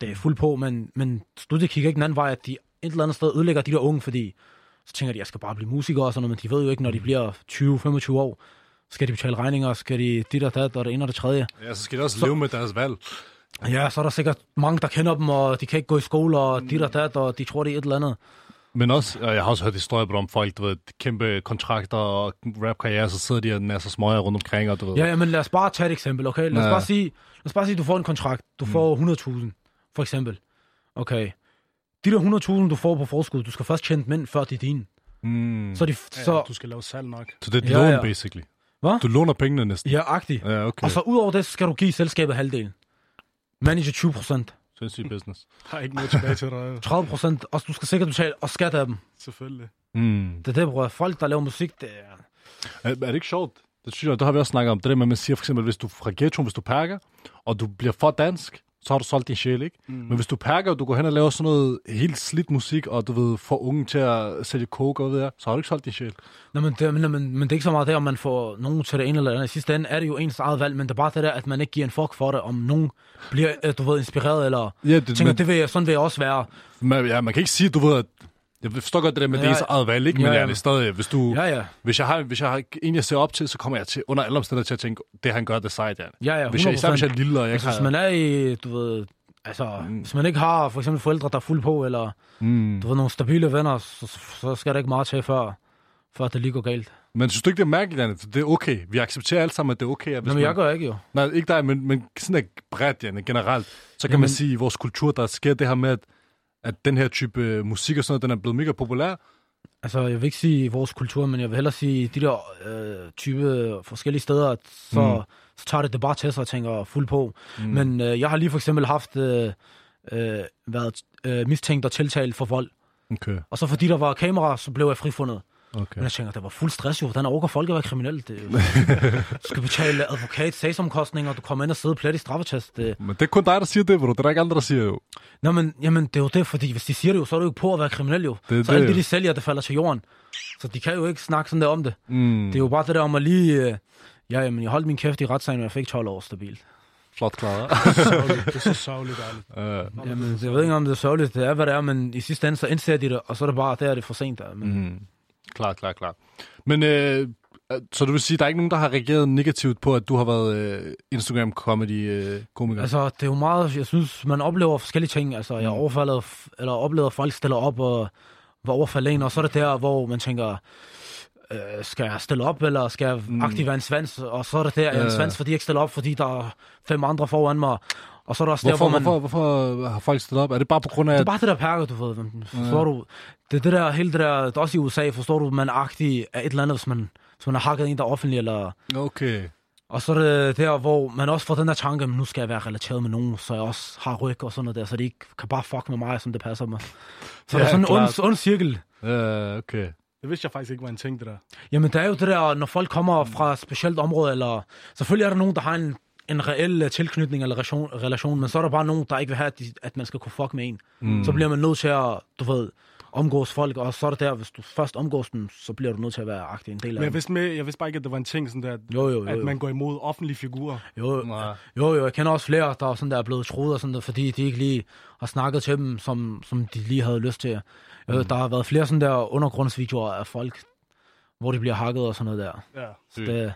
det er fuld på, men, men studiet kigger ikke den anden vej, at de et eller andet sted ødelægger de der unge, fordi så tænker de, jeg skal bare blive musiker og sådan noget, men de ved jo ikke, når de bliver 20-25 år, skal de betale regninger, skal de dit og dat, og det ene og det tredje. Ja, så skal de også Så- leve med deres valg. Ja, så er der sikkert mange, der kender dem, og de kan ikke gå i skole, og dit og dat, og de tror, det er et eller andet. Men også, og jeg har også hørt historier om folk, du ved, kæmpe kontrakter og rapkarriere, så sidder de og nasser smøger rundt omkring, og du ved. Ja, ja, men lad os bare tage et eksempel, okay? Lad os, Ja. bare sige, lad os bare sige, du får en kontrakt. Du får 100.000, for eksempel. Okay. De der 100.000, du får på forskud, du skal først tjene dem ind, før de er dine. Mm. Så, de, Ja, så du skal lave salg nok. Så det er et Ja, lån, ja. basically. Hvad? Du låner pengene næsten. ja, agtigt. Ja, okay. Og så ud over det, så skal du give selskabet halvdelen. Manager 20 procent. Sindssyg business. Har ikke noget tilbage til dig. 30 procent, og du skal sikkert betale, og skat af dem. Selvfølgelig. Mm. Det er det, bror. Folk, der laver musik, det er... Er, er det ikke sjovt? Det synes jeg, det har vi også snakket om. Det der med, at man siger for eksempel, hvis du fra ghettoen, hvis du perker, og du bliver for dansk, så har du solgt din sjæl, ikke? Mm. Men hvis du perker, og du går hen og laver sådan noget helt slidt musik, og du ved, får unge til at sælge coke og ved så har du ikke solgt din sjæl. Nå, men det, men, men, men det er ikke så meget det, om man får nogen til det ene eller det andet. I sidste ende er det jo ens eget valg, men det er bare det der, at man ikke giver en fuck for det, om nogen bliver, øh, du ved, inspireret, eller Ja, det, tænker, men, det vil jeg, sådan vil jeg også være. man, ja, man kan ikke sige, du ved, at jeg forstår godt det der med, Ja, det er ens eget valg, ikke? Men ja, ja, det er stadig, hvis du... Ja, ja. Hvis jeg, har, hvis jeg har en, jeg ser op til, så kommer jeg til, under alle omstændigheder til at tænke, det han gør, det er sejt, ja. Ja, ja, 100%. Hvis jeg, især hvis jeg er lille, og jeg altså, ikke hvis man er i, du ved, altså, mm. hvis man ikke har for eksempel forældre, der er fuld på, eller Mm. du ved, nogle stabile venner, så, så skal der ikke meget til, før, før det lige går galt. Men synes du ikke, det er mærkeligt, Janne? Det er okay. Vi accepterer alle sammen, at det er okay. Hvis Jamen, jeg man... gør ikke jo. Nej, ikke dig, men, men sådan er bredt, Janne, generelt. Så kan Jamen- man sige, i vores kultur, der sker det her med, at, at den her type øh, musik og sådan noget, den er blevet mega populær. Altså, jeg vil ikke sige vores kultur, men jeg vil hellere sige de der øh, type forskellige steder, så, mm. så tager det det bare til sig og tænker fuld på. Mm. Men øh, jeg har lige for eksempel haft øh, øh, været øh, mistænkt og tiltalt for vold. Okay. Og så fordi der var kamera, så blev jeg frifundet. Okay. Men jeg tænker, det var fuld stress jo. Hvordan overgår folk at være kriminel? Det, du skal betale advokat, sagsomkostninger, du kommer ind og sidder plet i straffetest. Det, Men det er kun dig, der siger det, bro. Det er der ikke andre, der siger jo. Nå, men jamen, det er jo det, fordi hvis de siger det jo, så er det jo på at være kriminel jo. Det så det alt det, de sælger, det falder til jorden. Så de kan jo ikke snakke sådan der om det. Mm. Det er jo bare det der om at lige... Øh, ja, jamen, jeg holdt min kæft i retssagen, og jeg fik 12 år stabilt. Flot klaret. Det er så sørgeligt ærligt. uh, Jamen, jeg ved ikke, om det er sørgeligt. Det er, hvad det er, men i sidste ende, så indser de det, og så er det bare, der er det for sent. Der. Men, mm. Klart, klart, klart. Men øh, så du vil sige, der er ikke nogen, der har reageret negativt på, at du har været øh, Instagram-comedy-komiker? Altså, det er jo meget, jeg synes, man oplever forskellige ting. Altså, jeg har overfaldet, eller oplevet, at folk stiller op og var overfaldet en, og så er det der, hvor man tænker, øh, skal jeg stille op, eller skal jeg Mm. aktivere en svans? Og så er det der, jeg er en svans, fordi jeg ikke stiller op, fordi der er fem andre foran mig. Og så er der også hvorfor, der, hvor man... hvorfor, hvorfor har folk stillet op? Er det bare på grund af... Det er bare det der perker, du ved. Forstår du? Det er det der, hele det der, det er også i USA, forstår du, man er agtig af et eller andet, hvis man, hvis man har hakket en, der er offentlig, eller... Okay. Og så er det der, hvor man også får den der tanke, men nu skal jeg være relateret med nogen, så jeg også har ryg og sådan noget der, så de ikke kan bare fuck med mig, som det passer mig. Så Ja, ja, der er sådan en ond, ond cirkel. Uh, okay. Det vidste jeg faktisk ikke var en ting, det der. Jamen, der er jo det der, når folk kommer fra et specielt område, eller... Selvfølgelig er der nogen, der har en, en reel øh, tilknytning eller relation, relation, men så er der bare nogen, der ikke vil have, at, de, at man skal kunne fuck med en. Mm. Så bliver man nødt til at, du ved, omgås folk, og så er det der, hvis du først omgås dem, så bliver du nødt til at være agtig en del Men af jeg dem. vidste, med, jeg vidste bare ikke, at det var en ting, sådan der, at, Jo, jo, jo, at jo. man går imod offentlige figurer. Jo, Nej. jo, jo, jeg kender også flere, der er, sådan, der er blevet troet, og sådan der, fordi de ikke lige har snakket til dem, som, som de lige havde lyst til. Jeg ved, Der har været flere sådan der undergrundsvideoer af folk, hvor de bliver hakket og sådan noget der. Ja. Så det,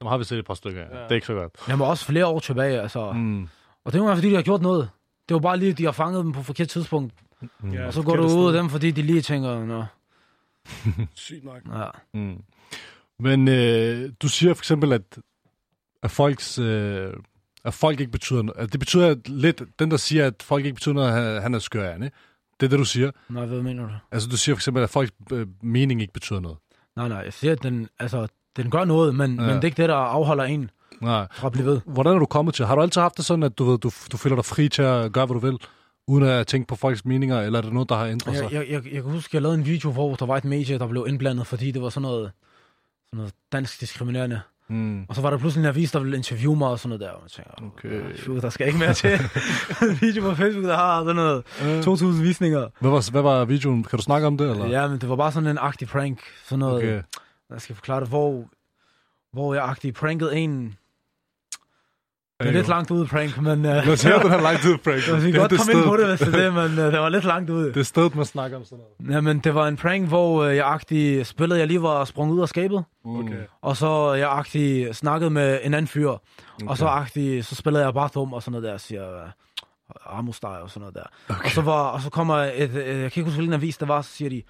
Dem har vi set et par stykker af. Ja. Det er ikke så godt. jeg var også flere år tilbage, altså. Mm. Og det er jo fordi, de har gjort noget. Det var bare lige, de har fanget dem på forkert tidspunkt. Mm. ja Og så går du ud af dem, fordi de lige tænker, nå, Sygt nok. ja. Mm. Men øh, du siger for eksempel, at, at, folks, øh, at folk ikke betyder noget. Altså, det betyder lidt, den der siger, at folk ikke betyder noget, at han- han er skør, ikke? Det er det, du siger. Nej, hvad mener du? Altså, du siger for eksempel, at folks øh, mening ikke betyder noget. Nej, nej, jeg siger, at den, altså, den gør noget, men, Ja. men det er ikke det, der afholder en Nej. fra at blive ved. Hvordan er du kommet til? Har du altid haft det sådan, at du, ved, du, du føler dig fri til at gøre, hvad du vil, uden at tænke på folks meninger, eller er det noget, der har ændret sig? Jeg, jeg, jeg, jeg kan huske, jeg lavede en video, hvor der var et medie, der blev indblandet, fordi det var sådan noget, sådan noget dansk diskriminerende. Mm. Og så var der pludselig en avis, der ville interviewe mig og sådan noget der. Og jeg tænkte, Okay. okay. der skal ikke mere til. en video på Facebook, der har sådan noget 2.000 visninger. Hvad var, hvad var videoen? Kan du snakke om det? Eller? Ja, men det var bare sådan en agtig prank. Sådan noget, okay. Jeg skal forklare det, hvor, hvor jeg agtig prankede en. Det er lidt langt ude, prank, men... Uh, Lad os høre den her lang tid, Frank. jeg vil godt komme ind på det, hvis det er det, men uh, det var lidt langt ude. Det er stedet, man snakker om sådan noget. Jamen, det var en prank, hvor uh, jeg agtig spillede, jeg lige var sprunget ud af skabet. Okay. Og så jeg agtig snakkede med en anden fyr. Okay. Og så agtig, så spillede jeg bare dum og sådan noget der, og siger uh, Amosteg og sådan noget der. Okay. Og, så var, og så kommer et, øh, jeg kan ikke huske, hvilken avis det var, så siger de,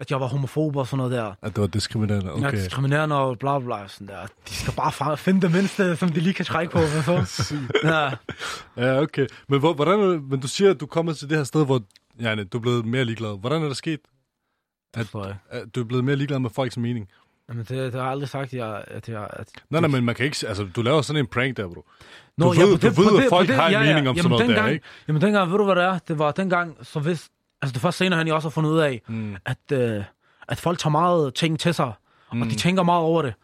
at jeg var homofob og sådan noget der. At det var diskriminerende, Okay. Er diskriminerende og bla bla. Sådan der. De skal bare finde det mindste, som de lige kan trække på. hvad så? ja. Ja, okay. Men, hvor, hvordan, det- men du siger, at du er kommet til det her sted, hvor ja, du er blevet mere ligeglad. Hvordan er det sket, Det tror jeg. at du er blevet mere ligeglad med folks mening? Jamen, det, det har jeg aldrig sagt, jeg, at jeg... At Nej, nej, men man kan ikke... Altså, du laver sådan en prank der, bro. Nå, Du ved- på du på ved, at på folk har en mening om sådan noget der, dengang, ikke? Jamen dengang, ved du hvad det er? Det var dengang, så hvis... Altså det først senere, han jo også har fundet ud af, Mm. at, øh, at folk tager meget ting til sig, mm. og de tænker meget over det.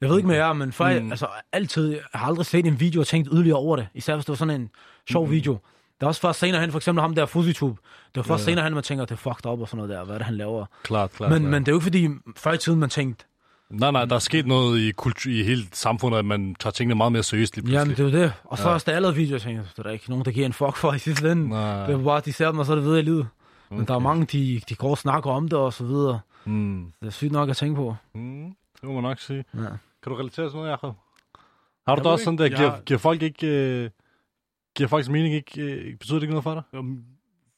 Jeg ved ikke med jer, men før, mm. altså altid, jeg har aldrig set en video og tænkt yderligere over det. Især hvis det var sådan en sjov mm. video. Det er også først senere hen, for eksempel ham der FusiTube. Det var først Ja. senere hen, man tænker, det er fucked up og sådan noget der, hvad er det, han laver. Klart, klart. Men, klart. men det er jo ikke fordi, før i tiden man tænkte, Nej, nej, der er sket noget i, kultur, i hele samfundet, at man tager tingene meget mere seriøst lige jamen pludselig. det er jo det. Og så ja. også da jeg lavede video, jeg tænkte, det er der ikke nogen, der giver en fuck for i sidste ende. Nej. Det er bare, de ser dem, og så er det videre i livet. Okay. Men der er mange, de, de går og snakker om det og så videre. Mm. Det er sygt nok at tænke på. Mm. Det må man nok sige. Ja. Kan du relatere til noget, Jacob? Har du da også sådan der, giver, Jeg- giver folk ikke... Øh, giver folks mening ikke... Øh, betyder det ikke noget for dig? Øhm,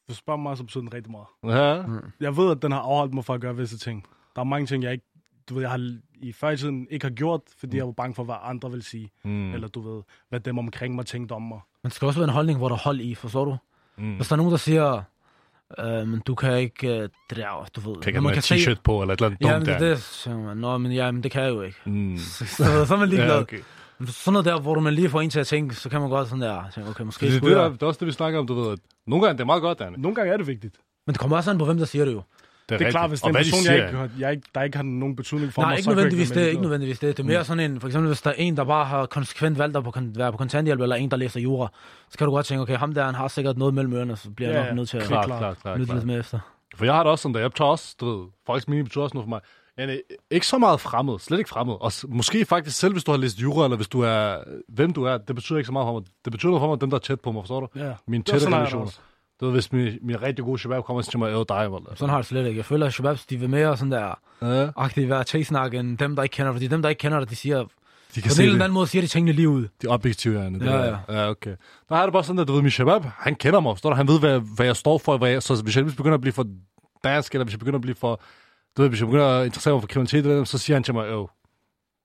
Hvis du spørger mig, så betyder den rigtig meget. Ja. Jeg ved, at den har afholdt mig fra at gøre visse ting. Der er mange ting, jeg ikke... Du ved, jeg har i før i tiden ikke har gjort, fordi jeg var bange for, hvad andre vil sige. Mm. Eller du ved, hvad dem omkring mig tænkte om mig. Men det skal også være en holdning, hvor der er hold i, forstår du? Mm. Hvis der er nogen, der siger, øh, men du kan ikke, øh, der, du ved. Kan ikke have noget t-shirt på, eller et eller andet Ja, dumt men det der. det. Så, man, Nå, men, ja, men det kan jeg jo ikke. Mm. Så, så, så er man ligeglad. Ja, ja, okay. Sådan noget der, hvor du man lige får en til at tænke, så kan man godt sådan der, tænke, okay, måske Det, det, skulle det, jeg. er, det er også det, vi snakker om, du ved. At nogle gange det er meget godt, Danne. Nogle gange er det vigtigt. Men det kommer også an på, hvem der siger det jo. Det er rigtigt. klart, hvis det Og er en hvad de person, siger, jeg ikke, har- jeg ikke, der ikke har nogen betydning for Nej, mig, ikke så jeg nødvendigvis det, med ikke nødvendigvis det. Det er mere sådan en, for eksempel hvis der er en, der bare har konsekvent valgt at være på kontanthjælp, eller en, der læser jura, så kan du godt tænke, okay, ham der, han har sikkert noget mellem ørerne, så bliver jeg Ja, nok ja. nødt til at Klart, klart. klart, lytte lidt mere efter. For jeg har det også sådan, der jeg tager også, du ved, folks mening betyder også noget for mig. Jeg er ikke så meget fremmed, slet ikke fremmed. Og måske faktisk selv, hvis du har læst jura, eller hvis du er, hvem du er, det betyder ikke så meget for mig. Det betyder noget for mig, dem der er tæt på mig, forstår du? Ja. Mine Det er tætte jeg det relationer. Du ved, hvis min, min rigtig gode shabab kommer og til mig, øh, dig, eller. Sådan har det slet ikke. Jeg føler, at shababs, de vil mere sådan der Ja, aktivt være t-snak, end dem, der ikke kender. Fordi dem, der ikke kender det, de siger, de på kan se ene eller anden måde, siger de tingene lige ud. De objektive. Det Ja, der. ja. okay. Der har det bare sådan, at du ved, min shabab, han kender mig, forstår du? Han ved, hvad, hvad jeg står for, hvad jeg, så hvis jeg begynder at blive for dansk, eller hvis jeg begynder at blive for, du ved, hvis jeg begynder at interessere mig for kriminalitet, eller, så siger han til mig, øh,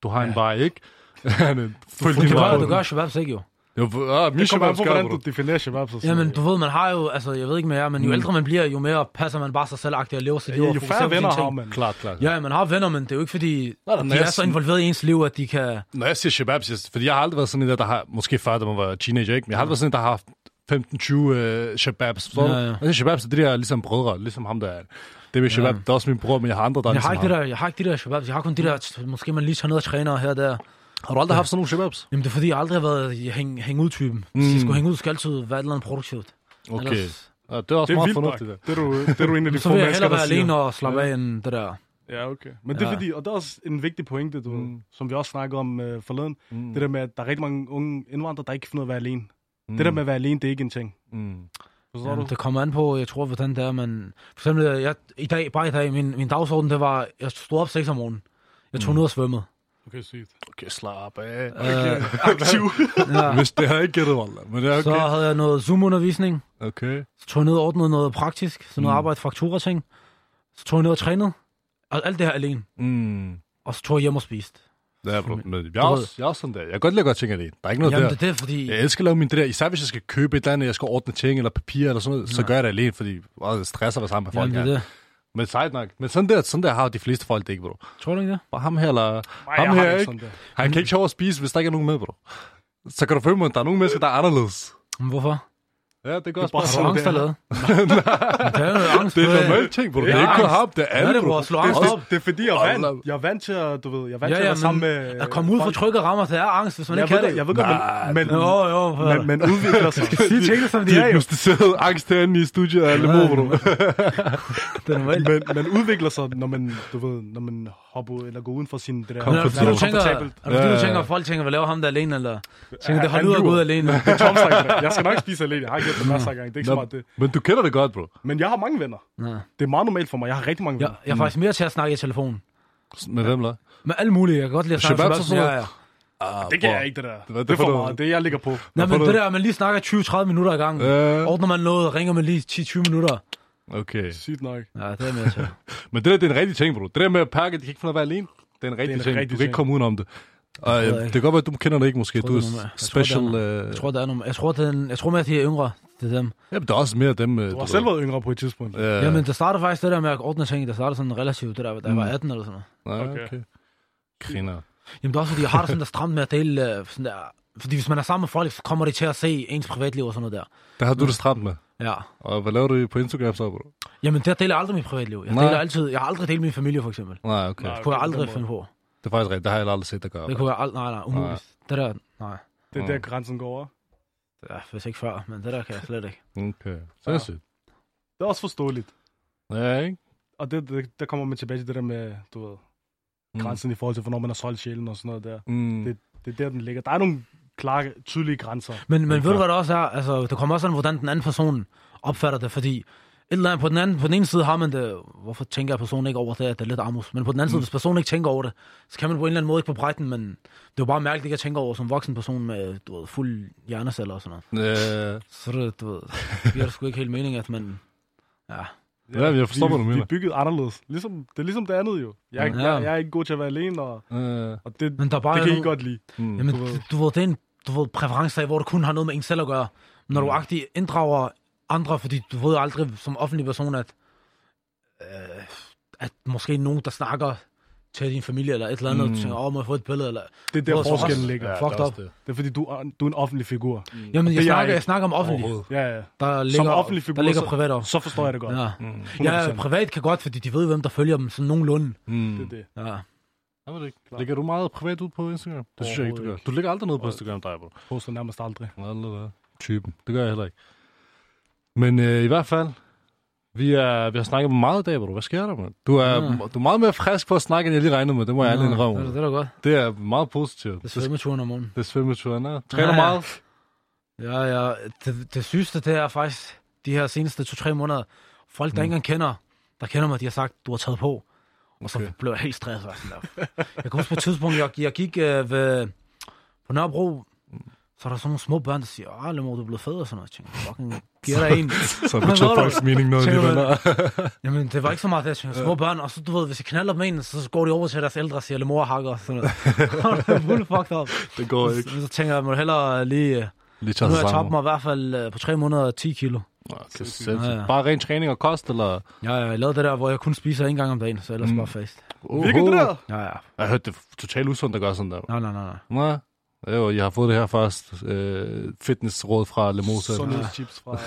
du har en Ja. vej, ikke? Følg Du din vej. du gør shababs ikke jo. Jo, ah, min Det kommer an på, hvordan du definerer shabab. Så Jamen, du ved, man har jo, altså, jeg ved ikke med jer, men jo ældre man bliver, jo mere passer man bare sig selv og lever sit liv. ja, og jo færre venner har man. Klart, klart. Ja, man har venner, men det er jo ikke fordi, nej, de er så involveret i ens liv, at de kan... Når jeg siger shabab, siger, fordi jeg har aldrig været sådan en der, der har, måske før, da man var teenager, ikke? Men jeg har aldrig været sådan en, der har haft 15-20 øh, shababs, Ja, ja. Siger shababs, det er de der ligesom brødre, ligesom ham der er. Det er min shabab, Ja. det er også min bror, men jeg har andre, der er Jeg har, ligesom ikke det der, jeg har ikke de der shababs, jeg har kun de der, måske man lige tager ned og træner her og der. Har du aldrig haft sådan nogle shababs? Jamen det er fordi, jeg aldrig har været hæng, hæng ud typen. Hvis jeg skulle hænge ud, skal altid være et eller andet produktivt. Okay. Ellers- Ja, det er også Det er meget fornuftigt. Det er du, det er du en af de Så få vil jeg mennesker, hellere der være siger. alene og slappe af end det der. Ja, okay. Men det er Ja. fordi, og det er også en vigtig pointe, du, Mm. mm. som vi også snakkede om uh, forleden. Mm. Det der med, at der er rigtig mange unge indvandrere, der ikke kan finde ud af at være alene. Mm. Det der med at være alene, det er ikke en ting. Mm. Forstår Ja, du? det kommer an på, jeg tror, hvordan det er, men... For eksempel, jeg, i dag, bare i dag, min, min dagsorden, det var, jeg stod op 6 om morgenen. Jeg tog Mm. ned og svømmede. Okay, sygt. Okay, slap af. Øh, Aktiv. ja. Hvis det har jeg ikke gættet, Wallah. Men det er Så okay. havde jeg noget Zoom-undervisning. Okay. Så tog jeg ned og ordnede noget praktisk. Så noget Mm. arbejde, faktura-ting. Så tog jeg ned og trænede. Og alt det her alene. Mm. Og så tog jeg hjem og spiste. Ja, bro. Men jeg er, også, jeg er også sådan der. Jeg kan godt lide at gøre ting alene. Der er ikke noget Jamen, der. det er det, fordi... Jeg elsker at lave min det der. Især hvis jeg skal købe et eller andet, jeg skal ordne ting eller papir eller sådan noget, så Ja. gør jeg det alene, fordi åh, det stresser være sammen med folk. Jamen, det er det. Men sejt nok. Men sådan der, sådan der har de fleste folk det ikke, bro. Tror du ikke det? Bare ham her, eller Nej, ham her, ikke? sådan der. Han kan ikke sjov at spise, hvis der ikke er nogen med, bro. Så kan du føle mig, at der er nogle mennesker, der er anderledes. Men hvorfor? Ja, det går også bare du angst det er. Det er noget angst. Det er for- en normal ting. Det er Ja, ikke kun ham, det er Ja, alle, det er bro. Slå Det, det, det er fordi, jeg er vant, jeg er vant til at, du ved, jeg er vant Ja, til at ja, være sammen men med... at komme ud fra trygge rammer, det er angst, hvis man jeg ikke kan det, jeg ved godt, men, men, Jo, jo. men, men udvikler sig. Sig tingene, som de er jo. Diagnostiseret angst herinde i studiet af Ja. er normalt. men, man udvikler sig, når man, du ved, når man hopper eller går uden for sin det der er det fordi, du tænker, er det fordi, du tænker, at folk tænker, hvad laver ham der alene, eller tænker, det holder ud at gå ud alene? Det er Tom jeg skal nok spise alene. Jeg har gjort det masser af gange. Det er ikke så meget det. Men du kender det godt, bro. Men jeg har mange venner. Ja. Det er meget normalt for mig. Jeg har rigtig mange Jeg, venner. jeg er faktisk mere til at snakke i telefon. Med hvem, der? Med alle mulige. Jeg kan godt lide at snakke med sådan ja, ja. Ah, Det kan jeg ikke, det der. Er det Det er for noget? meget. Det er, jeg ligger på. Nej, men du- det der, man lige snakker 20-30 minutter i gang. Ja. Ordner man noget, ringer man lige 10-20 minutter. Okay. Sygt nok. Ja, det er jeg med til. Men det der, det er en rigtig ting, bro. Det der med at pakke, de kan ikke ud af at være alene. Det er en rigtig en ting. rigtig Du kan ikke ting. komme udenom det. Og ved øh, jeg det ikke. kan godt være, at du kender det ikke måske. tror, Du er det er noget jeg special... det øh, Jeg tror, det er nogle, jeg tror, det er en, jeg tror med, at de er yngre. Det er dem. Ja, men der er også mere af dem... øh, Du har ved. selv været yngre på et tidspunkt. Ja. Ja, men det startede faktisk det der med at ordne ting. Det startede sådan relativt, det der, da jeg var Mm. 18 eller sådan noget. Nej, Okay. okay. Griner. Jamen det er også fordi, jeg har det sådan der stramt med at dele øh, sådan der... Fordi hvis man er sammen med folk, så kommer de til at se ens privatliv og sådan noget der. Der har du det stramt med. Ja. Og hvad laver du på Instagram så, bro? Jamen, der deler jeg aldrig mit privatliv. Jeg Nej. deler altid... Jeg har aldrig delt min familie, for eksempel. Nej, okay. Nej. Det kunne jeg aldrig finde på. Det er faktisk rigtigt. Det har jeg aldrig set dig gøre. Det kunne jeg aldrig... Nej, nej, umuligt. Det der... Nej. Det er der, grænsen går over. Ja, hvis ikke før, men det der kan jeg slet ikke. Okay. Sindssygt. Det er også forståeligt. Ja, ikke? Og det, det, der kommer man tilbage til det der med, du ved, Mm. grænsen i forhold til, hvornår man har solgt sjælen og sådan noget der. Mm. Det- Det er der, den ligger. Der er nogle klare, tydelige grænser. Men, men ved du, hvad det også er? Altså, det kommer også an, hvordan den anden person opfatter det, fordi et eller andet, på, den anden, på den ene side har man det, hvorfor tænker personen ikke over det, at det er lidt armus, men på den anden side, hvis personen ikke tænker over det, så kan man på en eller anden måde ikke på brætten, men det er jo bare mærkeligt ikke at tænke over som voksen person med, du ved, fuld hjerneceller og sådan noget. Ja, Så det, du ved, det giver sgu ikke helt mening, at man, ja, Ja, jeg forstår, vi, hvad du Vi mener. er bygget anderledes. Ligesom, det er ligesom det andet jo. Jeg er, ikke, Ja. jeg, jeg er ikke god til at være alene, og, ja. og det, men der er bare det kan I nogle- godt lide. Mm. Jamen, Du ved. du, du ved, det er en du ved, præference af, hvor du kun har noget med en selv at gøre. Når du Mm. agtigt inddrager andre, fordi du ved aldrig som offentlig person, at, øh, at måske nogen, der snakker til din familie eller et eller andet, mm. du tænker, åh, må jeg få et billede, eller... Det er der Hvor så forskellen også- ligger. Ja, fucked det er up. det. Det er fordi, du, er- du er en offentlig figur. Jamen, Det er jeg jeg snakker, jeg snakker om offentlig. Ja, ja. Der ligger, offentlig figur, der ligger så- privat også. Så forstår jeg det godt. Ja. Mm. ja, 100%. privat kan godt, fordi de ved, hvem der følger dem sådan nogenlunde. Mm. Det er det. Ja. Jeg ved det ikke. Lægger du meget privat ud på Instagram? Det synes jeg ikke, du gør. Du lægger aldrig noget på Instagram, dig, bro. Poster nærmest aldrig. Aldrig der. Typen. Det gør jeg heller ikke. Men øh, i hvert fald, vi, er, vi har snakket meget i dag, bro. Hvad sker der, man? Du er, Ja. du er meget mere frisk for at snakke, end jeg lige regnede med. Det må jeg ærligt det, indrømme. er- det er da godt. Det er meget positivt. Det er svømmeturen om morgenen. Det er svømmeturen, ja. Træner Ja, ja. meget. Ja, ja. Det, det sygeste, det er faktisk de her seneste to-tre måneder. Folk, der Mm. ikke engang kender, der kender mig, de har sagt, du har taget på. Og så blev jeg helt stresset. og Sådan der. Jeg kan huske på et tidspunkt, jeg, jeg gik øh, ved, på Nørrebro, så er der sådan nogle små børn, der siger, ah, Lemor, du er blevet fed og sådan noget. Jeg tænkte, fucking, giver dig en. Så var det? folks mening noget Tænker alligevel. Jamen, det var ikke så meget det. Jeg små børn, og så, du ved, hvis jeg knaller dem en, så går de over til deres ældre og siger, Lemor hakker og sådan noget. det er fuldt fucked up. Det går ikke. Så, så tænker jeg, jeg må hellere lige... øh, Lige Nu tage har sig jeg tabt mig i hvert fald øh, på tre måneder 10 kilo. Sindssygt. Ja, ja. Bare ren træning og kost, eller? Ja, jeg lavede det der, hvor jeg kun spiser en gang om dagen, så ellers Mm. bare fast. Virker det der? Ja, ja. Jeg har hørt, det er totalt usundt at gøre sådan der. Nej, nej, nej, nej. Jo, jeg har fået det her først. Øh, fitnessråd fra Lemosa. Sundhedschips fra...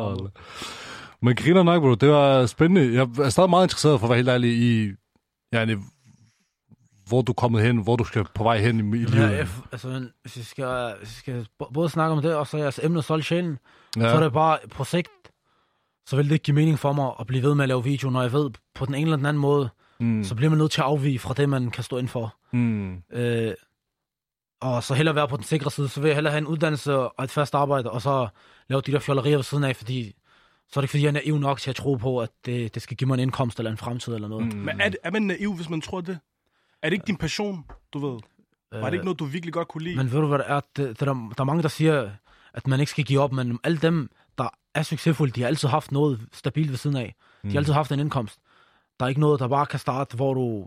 Hold. Men griner nok, bro. Det var spændende. Jeg er stadig meget interesseret, for at være helt ærlig, i yani, hvor du er kommet hen, hvor du skal på vej hen i, i livet. Ja, jeg, altså, hvis vi skal, hvis vi skal både snakke om det, og så jeres emne solgt sjælen, ja. så er det bare på sigt, så vil det ikke give mening for mig at blive ved med at lave video, når jeg ved på den ene eller den anden måde, mm. mm. så bliver man nødt til at afvige fra det, man kan stå ind for. Mm. Øh, og så hellere være på den sikre side, så vil jeg hellere have en uddannelse og et fast arbejde, og så lave de der fjollerier ved siden af, fordi så er det ikke, fordi jeg er naiv nok til at tro på, at det, det skal give mig en indkomst eller en fremtid eller noget. Mm. Men er, det- er man naiv, hvis man tror det? Er det ikke din passion, du ved? Var det ikke noget, du virkelig godt kunne lide? Men ved du, hvad det er? Det, det der, der er mange, der siger, at man ikke skal give op, men alle dem, der er succesfulde, de har altid haft noget stabilt ved siden af. De har altid haft en indkomst. Der er ikke noget, der bare kan starte, hvor du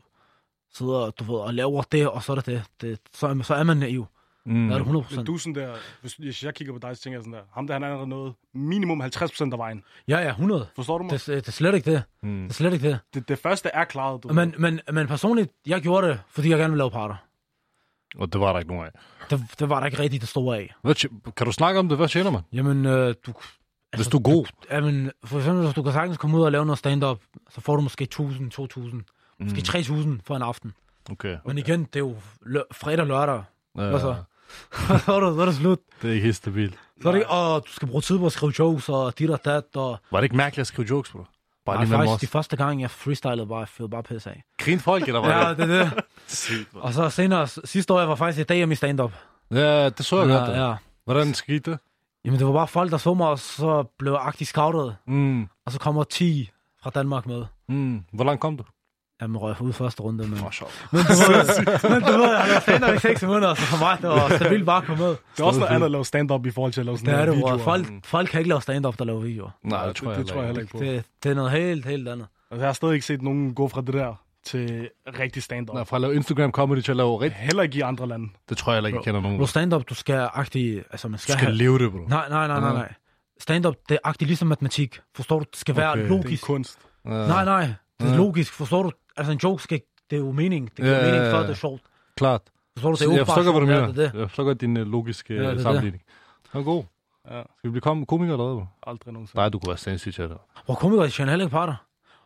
sidder du ved, og laver det, og så er det det. det så, er, så er man naiv. Mm. Det er det 100 Men procent. du sådan der, hvis, hvis jeg kigger på dig, så tænker jeg sådan der, ham der, han er allerede nået minimum 50% af vejen. Ja, ja, 100. Forstår du mig? Det, det er slet ikke det. Mm. Det er slet ikke det. Det, det første er klaret, du Men, men, men personligt, jeg gjorde det, fordi jeg gerne ville lave parter. Og det var der ikke nogen af. Det, det var der ikke rigtigt det store af. Hvad, kan du snakke om det? Hvad tjener man? Jamen, øh, du... Hvis du er god. Jamen, for eksempel, hvis du kan sagtens komme ud og lave noget stand-up, så får du måske 1000, 2000, måske 3000 for en aften. Okay. Men igen, det er jo lø- fredag og lørdag. Ja, Hvad så? så, er det, så er det slut. Det er ikke helt stabilt. Så er det ikke, du skal bruge tid på at skrive jokes, og dit og dat, og... Var det ikke mærkeligt at skrive jokes, bro? Bare Nej, faktisk, de første gang, jeg freestylede, bare, jeg fede bare pisse af. Grin folk, eller hvad? Ja, det er det. Sygt. Og så senere, sidste år, jeg var faktisk i dag i stand-up. ja, det så jeg godt. Ja, da. ja. Hvordan skete det? Jamen, det var bare folk, der så mig, og så blev jeg aktivt scoutet. Mm. Og så kommer 10 fra Danmark med. Mm. Hvor langt kom du? Jamen, røg ud første runde, men... Oh, sjovt. Men du ved, men du ved, jeg har lavet stand-up i 6 måneder, så for mig, det var stabilt bare at komme med. Det er også noget andet at lave stand-up i forhold til at lave Det sådan er det, videoer. Folk, folk kan ikke lave stand-up, der laver videoer. Nej, det tror jeg, det, det tror jeg heller ikke på. Det, det er noget helt, helt andet. Altså, jeg har stadig ikke set nogen gå fra det der til rigtig stand-up. Nej, fra at lave Instagram comedy til at lave rigtig... Heller ikke i andre lande. Det tror jeg heller ikke, jeg kender nogen. Bro, stand-up, du skal agtig... Altså, man Du skal, skal have... leve det, bro. Nej, nej, nej, nej, nej. Stand-up, det er agtigt ligesom matematik. Forstår du? Det skal være Okay. Det er logisk. kunst. Ja. Nej, nej. Det er Ja. logisk. Forstår du? Altså, en joke skal... Det er jo mening. Det giver Ja, mening at det er sjovt. Klart. Forstår du? Det er Så jo jeg forstår godt, hvad du mener. er. Jeg forstår godt din uh, logiske Ja, er det. sammenligning. Det er god. Ja, Skal vi blive kom- komikere eller hvad? aldrig nogensinde. Nej, du kunne være sindssygt til det. Hvor komikere, de tjener heller ikke parter.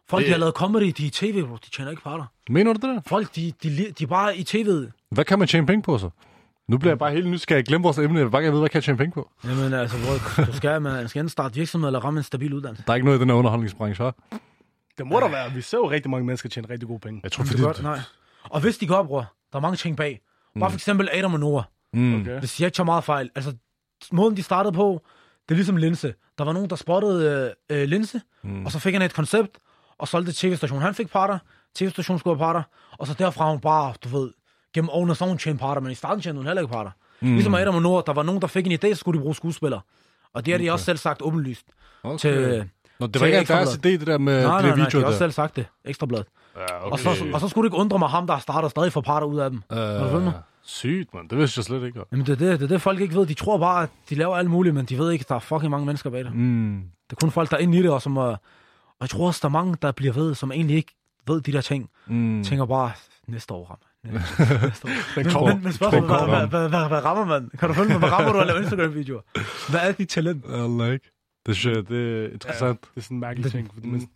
Folk, Det- de har lavet comedy, de er i tv, bro. De tjener ikke parter. Mener du det der? Folk, de, de, de, de er bare i tv'et. Hvad kan man tjene penge på så? Nu bliver jeg bare helt nysgerrig. Glem vores emne. Jeg vil bare gerne vide, hvad kan jeg tjene penge på? Jamen, altså, hvor, du skal, man skal enten starte virksomhed eller ramme en stabil uddannelse. Der er ikke noget i den her underholdningsbranche, hva'? Det må der være. Vi ser jo rigtig mange mennesker tjene rigtig gode penge. Jeg tror, Det fordi... er godt, nej. Og hvis de går, bror, der er mange ting bag. Bare for eksempel Adam og Noah. Mm. Okay. Hvis jeg ikke tager meget fejl. Altså, måden de startede på, det er ligesom Linse. Der var nogen, der spottede øh, øh, Linse, mm. og så fik han et koncept, og solgte det til tv-stationen. Han fik parter, tv-stationen skulle have parter, og så derfra har hun bare, du ved, gennem årene, så har hun tjent parter, men i starten tjente hun heller ikke parter. Mm. Ligesom Adam og Noah, der var nogen, der fik en idé, så skulle de bruge skuespillere. Og det har de okay. også selv sagt åbenlyst. Okay. Til, Nå, det var ikke deres Ekstrabladet. idé, det der med nej, de nej, der nej, de videoer har også selv sagt det. Ekstrablad. Ja, Og, så, og så skulle det ikke undre mig ham, der starter stadig for parter ud af dem. Øh, sygt, man. Det vidste jeg slet ikke. Jamen, det er det, det er det, folk ikke ved. De tror bare, at de laver alt muligt, men de ved ikke, at der er fucking mange mennesker bag det. Mm. Det er kun folk, der er inde i det, og som er... Og jeg tror også, der er mange, der bliver ved, som egentlig ikke ved de der ting. Mm. Tænker bare, næste år rammer. jeg. Kommer. men, men spørgsmålet, hvad, hvad, hvad, hvad, rammer man? Kan du følge mig? Hvad rammer du at lave Instagram-videoer? Hvad er dit talent? Eller ikke. Det synes jeg, det er interessant. Det er sådan en mærkelig Det- ting. fordi man-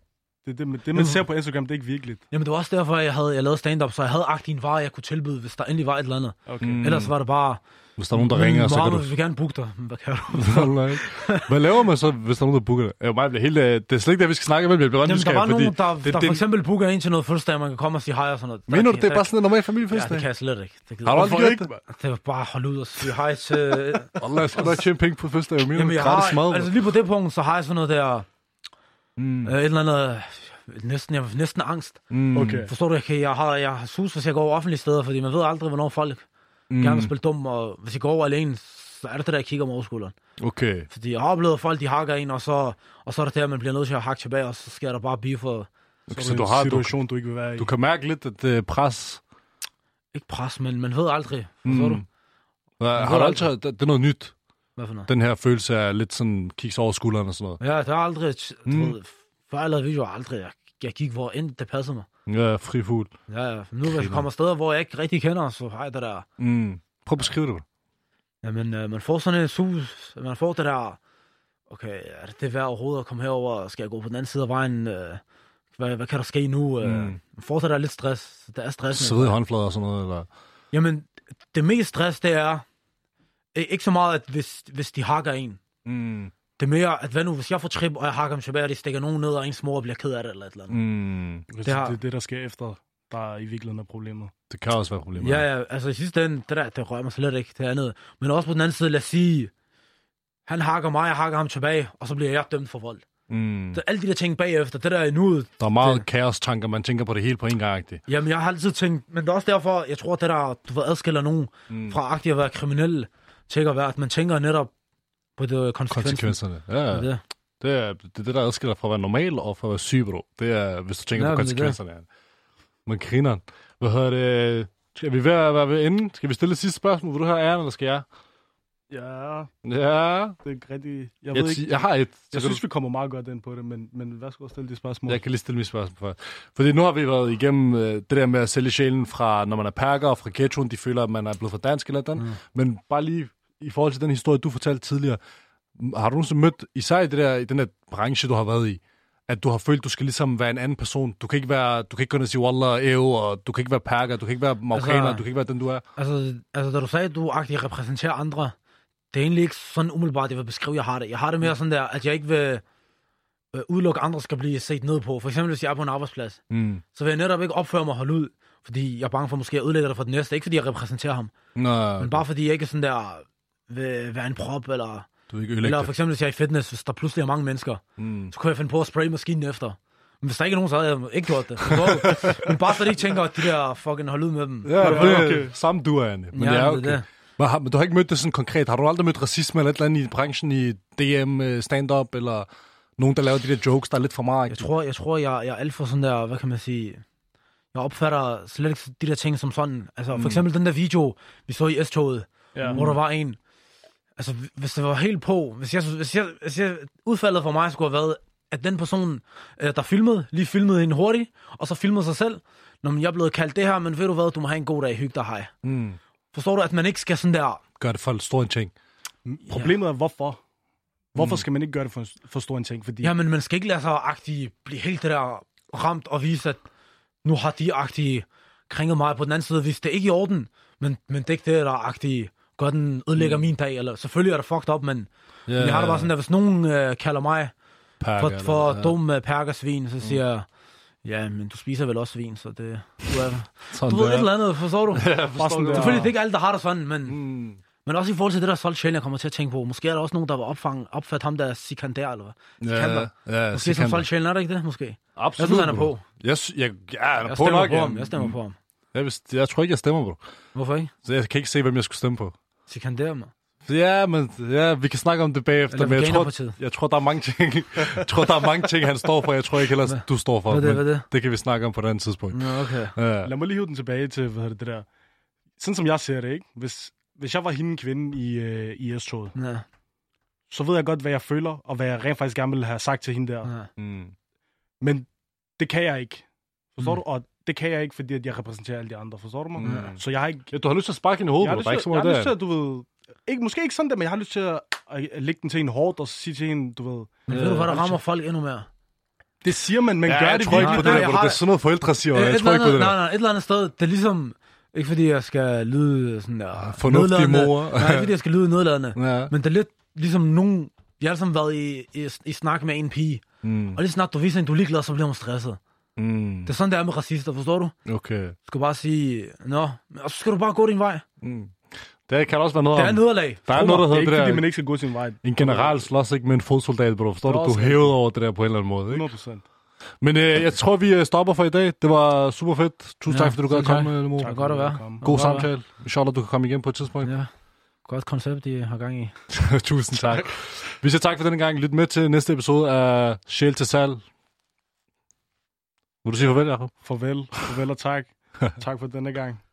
Det, det, det, man ser på Instagram, det er ikke virkeligt. Jamen, det var også derfor, jeg havde jeg lavede stand-up, så jeg havde agtigt en vare, jeg kunne tilbyde, hvis der endelig var et eller andet. Okay. Mm. Ellers var det bare, Hvis der er nogen, der ringer, så kan du... Vi vil gerne booke dig. Men hvad kan du? Hvad laver man så, hvis der er nogen, der booker det? Jeg mig bliver helt, det er slet ikke det, vi skal snakke med, jeg bliver ret Jamen, der var nogen, der, det- der for eksempel booker en til noget fødselsdag, man kan komme og sige hej og sådan noget. Mener du, det er der- bare sådan en normal Ja, familiefødselsdag? det kan jeg slet ikke. Det Har du jeg aldrig gjort ikke? det? Det var bare holde ud og sige hej til... Allah, jeg skal nok tjene penge på fødselsdag. Jeg Jamen, jeg har, altså lige på det punkt, så har jeg sådan noget der... Mm. Øh, et eller andet... Næsten, jeg næsten angst. Mm. Okay. Forstår du ikke? Jeg har, jeg har sus, hvis jeg går over offentlige steder, fordi man ved aldrig, hvornår folk mm. gerne vil spille dum, og hvis jeg går over alene, så er det det der, jeg kigger over skulderen. Okay. Fordi jeg har oplevet, at folk de hakker en, og så, og så er det der, man bliver nødt til at hakke tilbage, og så sker der bare beef for, okay. Så Så du har, en situation, du ikke vil være i. du kan mærke lidt, at det er pres. ikke pres, men man ved aldrig. Forstår du? Hvad, ved har du aldrig. altid, det, er noget nyt, Hvad for noget? den her følelse af lidt sådan, kigge over skulderen og sådan noget. Ja, det har aldrig, Mm. ved, før jeg lavede videoer, aldrig. Jeg, jeg gik hvor end det passede mig. Ja, fri fugl. Ja, ja. Nu hvis jeg kommer steder, hvor jeg ikke rigtig kender, så har jeg det der. Mm. Prøv at beskrive det. Jamen, øh, man får sådan en sus, man får det der, okay, er det det værd overhovedet at komme herover? Skal jeg gå på den anden side af vejen? Øh, hvad, hvad kan der ske nu? Øh, Mm. Man får det der lidt stress. Det er stress. Sidde i håndflader og sådan noget, eller... Jamen, det mest stress, det er ikke så meget, at hvis, hvis de hakker en. Mm. Det er mere, at hvad nu, hvis jeg får trip, og jeg hakker dem tilbage, og de stikker nogen ned, og ens mor bliver ked af det, eller et eller andet. Mm. Det, det har- det er det, der sker efter, der er i virkeligheden er problemet. Det kan også være problemer. Ja, ja, altså i sidste ende, det der, det rører mig slet ikke, det andet. Men også på den anden side, lad os sige, han hakker mig, jeg hakker ham tilbage, og så bliver jeg dømt for vold. Mm. Så alle de der ting bagefter, det der er nuet, Der er meget Det- kaos-tanker, man tænker på det hele på en gang. -agtigt. jamen jeg har altid tænkt, men det er også derfor, jeg tror, at det der, du ved, adskiller nogen Mm. fra agtigt at være kriminelle, til at være, at man tænker netop på det konsekvensen. Konsekvenserne. Ja, Det er ja. det. Det er det, er det der adskiller fra at være normal og fra at være syg, bro. Det er, hvis du tænker Ja, på det er det. konsekvenserne. Ja. Men griner. Hvad hedder det? Skal vi ved at være ved enden? Skal vi stille det sidste spørgsmål? Vil du have æren, eller skal jeg? Ja, Ja. det er ikke rigtig... Jeg, Jeg, ved jeg, ikke, jeg har et. Så jeg synes, du, vi kommer meget godt ind på det, men, men hvad skal stille de spørgsmål? jeg kan lige stille mit spørgsmål for. Fordi nu har vi været igennem øh, det der med at sælge sjælen fra, når man er perker og fra ghettoen, de føler, at man er blevet for dansk eller den. Mm. Men bare lige i forhold til den historie, du fortalte tidligere, har du nogensinde mødt, især i, det der, i den der branche, du har været i, at du har følt, du skal ligesom være en anden person. Du kan ikke, være, du kan ikke gå ned og sige Wallah, Ev, og du kan ikke være perker, du kan ikke være marokkaner, Altså- du kan ikke være den, du er. Altså, altså, da du sagde, at du agtigt repræsenterer andre, det er egentlig ikke sådan umiddelbart, jeg vil beskrive, jeg har det. Jeg har det mere sådan der, at jeg ikke vil øh, udelukke, andre skal blive set ned på. For eksempel, hvis jeg er på en arbejdsplads, Mm. så vil jeg netop ikke opføre mig og holde ud, fordi jeg er bange for måske at ødelægge det for den næste. Ikke fordi jeg repræsenterer ham, Nå, men bare fordi jeg ikke sådan der vil være en prop, eller, du ikke eller for eksempel, hvis jeg er i fitness, hvis der pludselig er mange mennesker, Mm. så kunne jeg finde på at spraye maskinen efter. Men hvis der ikke er nogen, så havde jeg ikke gjort det. Du? men bare så de ikke tænker, at de der fucking holde ud med dem. Ja, det er okay. samme du er, Anne. Men Ja, det er det er okay. det. Men, har, men du har ikke mødt det sådan konkret. Har du aldrig mødt racisme eller et eller andet i branchen i DM, øh, stand-up, eller nogen, der laver de der jokes, der er lidt for meget? Jeg tror, jeg, tror jeg, jeg er alt for sådan der, hvad kan man sige... Jeg opfatter slet ikke de der ting som sådan. Altså, for eksempel den der video, vi så i S-toget, Ja. hvor der var en... Altså, hvis det var helt på... Hvis jeg, hvis jeg, hvis jeg, udfaldet for mig skulle have været, at den person, øh, der filmede, lige filmede hende hurtigt, og så filmede sig selv. Når jeg er blevet kaldt det her, men ved du hvad, du må have en god dag, hygge dig, hej. Mm. Forstår du, at man ikke skal sådan der... Gør det for en stor en ting. Problemet er, hvorfor? Hvorfor Mm. skal man ikke gøre det for, for stor en ting? Fordi Ja, men man skal ikke lade sig agtig blive helt det der ramt og vise, at nu har de agtige kringet mig på den anden side, hvis det er ikke i orden, men, men det er ikke det, der agtige gør den, ødelægger mm. min dag, eller selvfølgelig er det fucked up, men, Ja, men jeg har det bare sådan, at hvis nogen øh, kalder mig for, for ja. dum øh, perkersvin, så siger jeg, ja, men du spiser vel også svin, så det, du, er, du ved et eller andet, forstår du? bare sådan der, Selvfølgelig, det er ikke alle, der har det sådan, men, Mm. men også i forhold til det der solgt sjældent, jeg kommer til at tænke på, måske er der også nogen, der vil opfange, opfatte ham der Sikander, eller hvad? Ja, Sikander. ja, Måske som solgt sjældent, er det ikke det, måske? Absolut. Jeg synes, han er på. Jeg, jeg, ja, han er Jeg på stemmer nok. på ja. ham, jeg stemmer på ham. Jeg, jeg tror ikke, jeg stemmer på. Hvorfor ikke? Så jeg kan ikke se, hvem jeg skulle stemme på. Sikander, mig. Så ja, men ja, vi kan snakke om det bagefter, Eller men jeg tror, jeg tror, der er mange ting, jeg tror, der er mange ting, han står for. Jeg tror ikke ellers, Hvad? du står for. Hvad det, hvad det? det kan vi snakke om på et andet tidspunkt. Nå, okay. Ja. Lad mig lige hive den tilbage til, hvad det, det der. Sådan som jeg ser det, ikke? Hvis, hvis jeg var hende kvinde i, øh, i S-toget, Ja, så ved jeg godt, hvad jeg føler, og hvad jeg rent faktisk gerne ville have sagt til hende der. ja. Mm. Men det kan jeg ikke. Forstår mm. du? Og det kan jeg ikke, fordi at jeg repræsenterer alle de andre. Forstår du mig? Mm. Så jeg har ikke... Ja, du har lyst til at sparke hende i hovedet, Jeg har lyst ikke så til, jeg meget har lyst til, at du ved... Ikke, måske ikke sådan der, men jeg har lyst til at, at lægge den til en hårdt og sige til hende, du ved... Men ved du, hvad der rammer folk endnu mere? Det siger man, men Ja, gør jeg det tror ikke virkelig. på det Nej, der, jeg har- Det er sådan noget forældre siger, jeg eller tror ikke på det nej, der. nej, et eller andet sted, det er ligesom... Ikke fordi jeg skal lyde sådan der... Fornuftig nedladende. mor. Nej, ikke fordi jeg skal lyde nedladende. Ja. Men det er lidt ligesom nogen... Jeg har sammen været i, i, i snak med en pige. Mm. Og lige snart du viser hende, du er ligeglad, så bliver hun stresset. Mm. Det er sådan, det er med racister, forstår du? Okay. Du skal bare sige, nå, og så skal du bare gå din vej. Mm. Det kan også være noget Det er om... nederlag. Der er noget, der mig. Det er hedder ikke, det fordi der... man ikke skal gå sin vej. En general slås ikke med en fodsoldat, bro. Forstår du? Du er hævet over det der på en eller anden måde, ikke? 100 procent. Men øh, jeg tror, vi øh, stopper for i dag. Det var super fedt. Tusind Ja, tak, fordi du gad at komme, Lemo. Tak. godt at være. God samtale. Inshallah, du kan komme igen på et tidspunkt. Ja. Godt koncept, I har gang i. Tusind tak. Vi siger tak for denne gang. Lyt med til næste episode af Sjæl til salg. Vil du sige farvel, Jacob? Farvel, farvel og tak. tak for denne gang.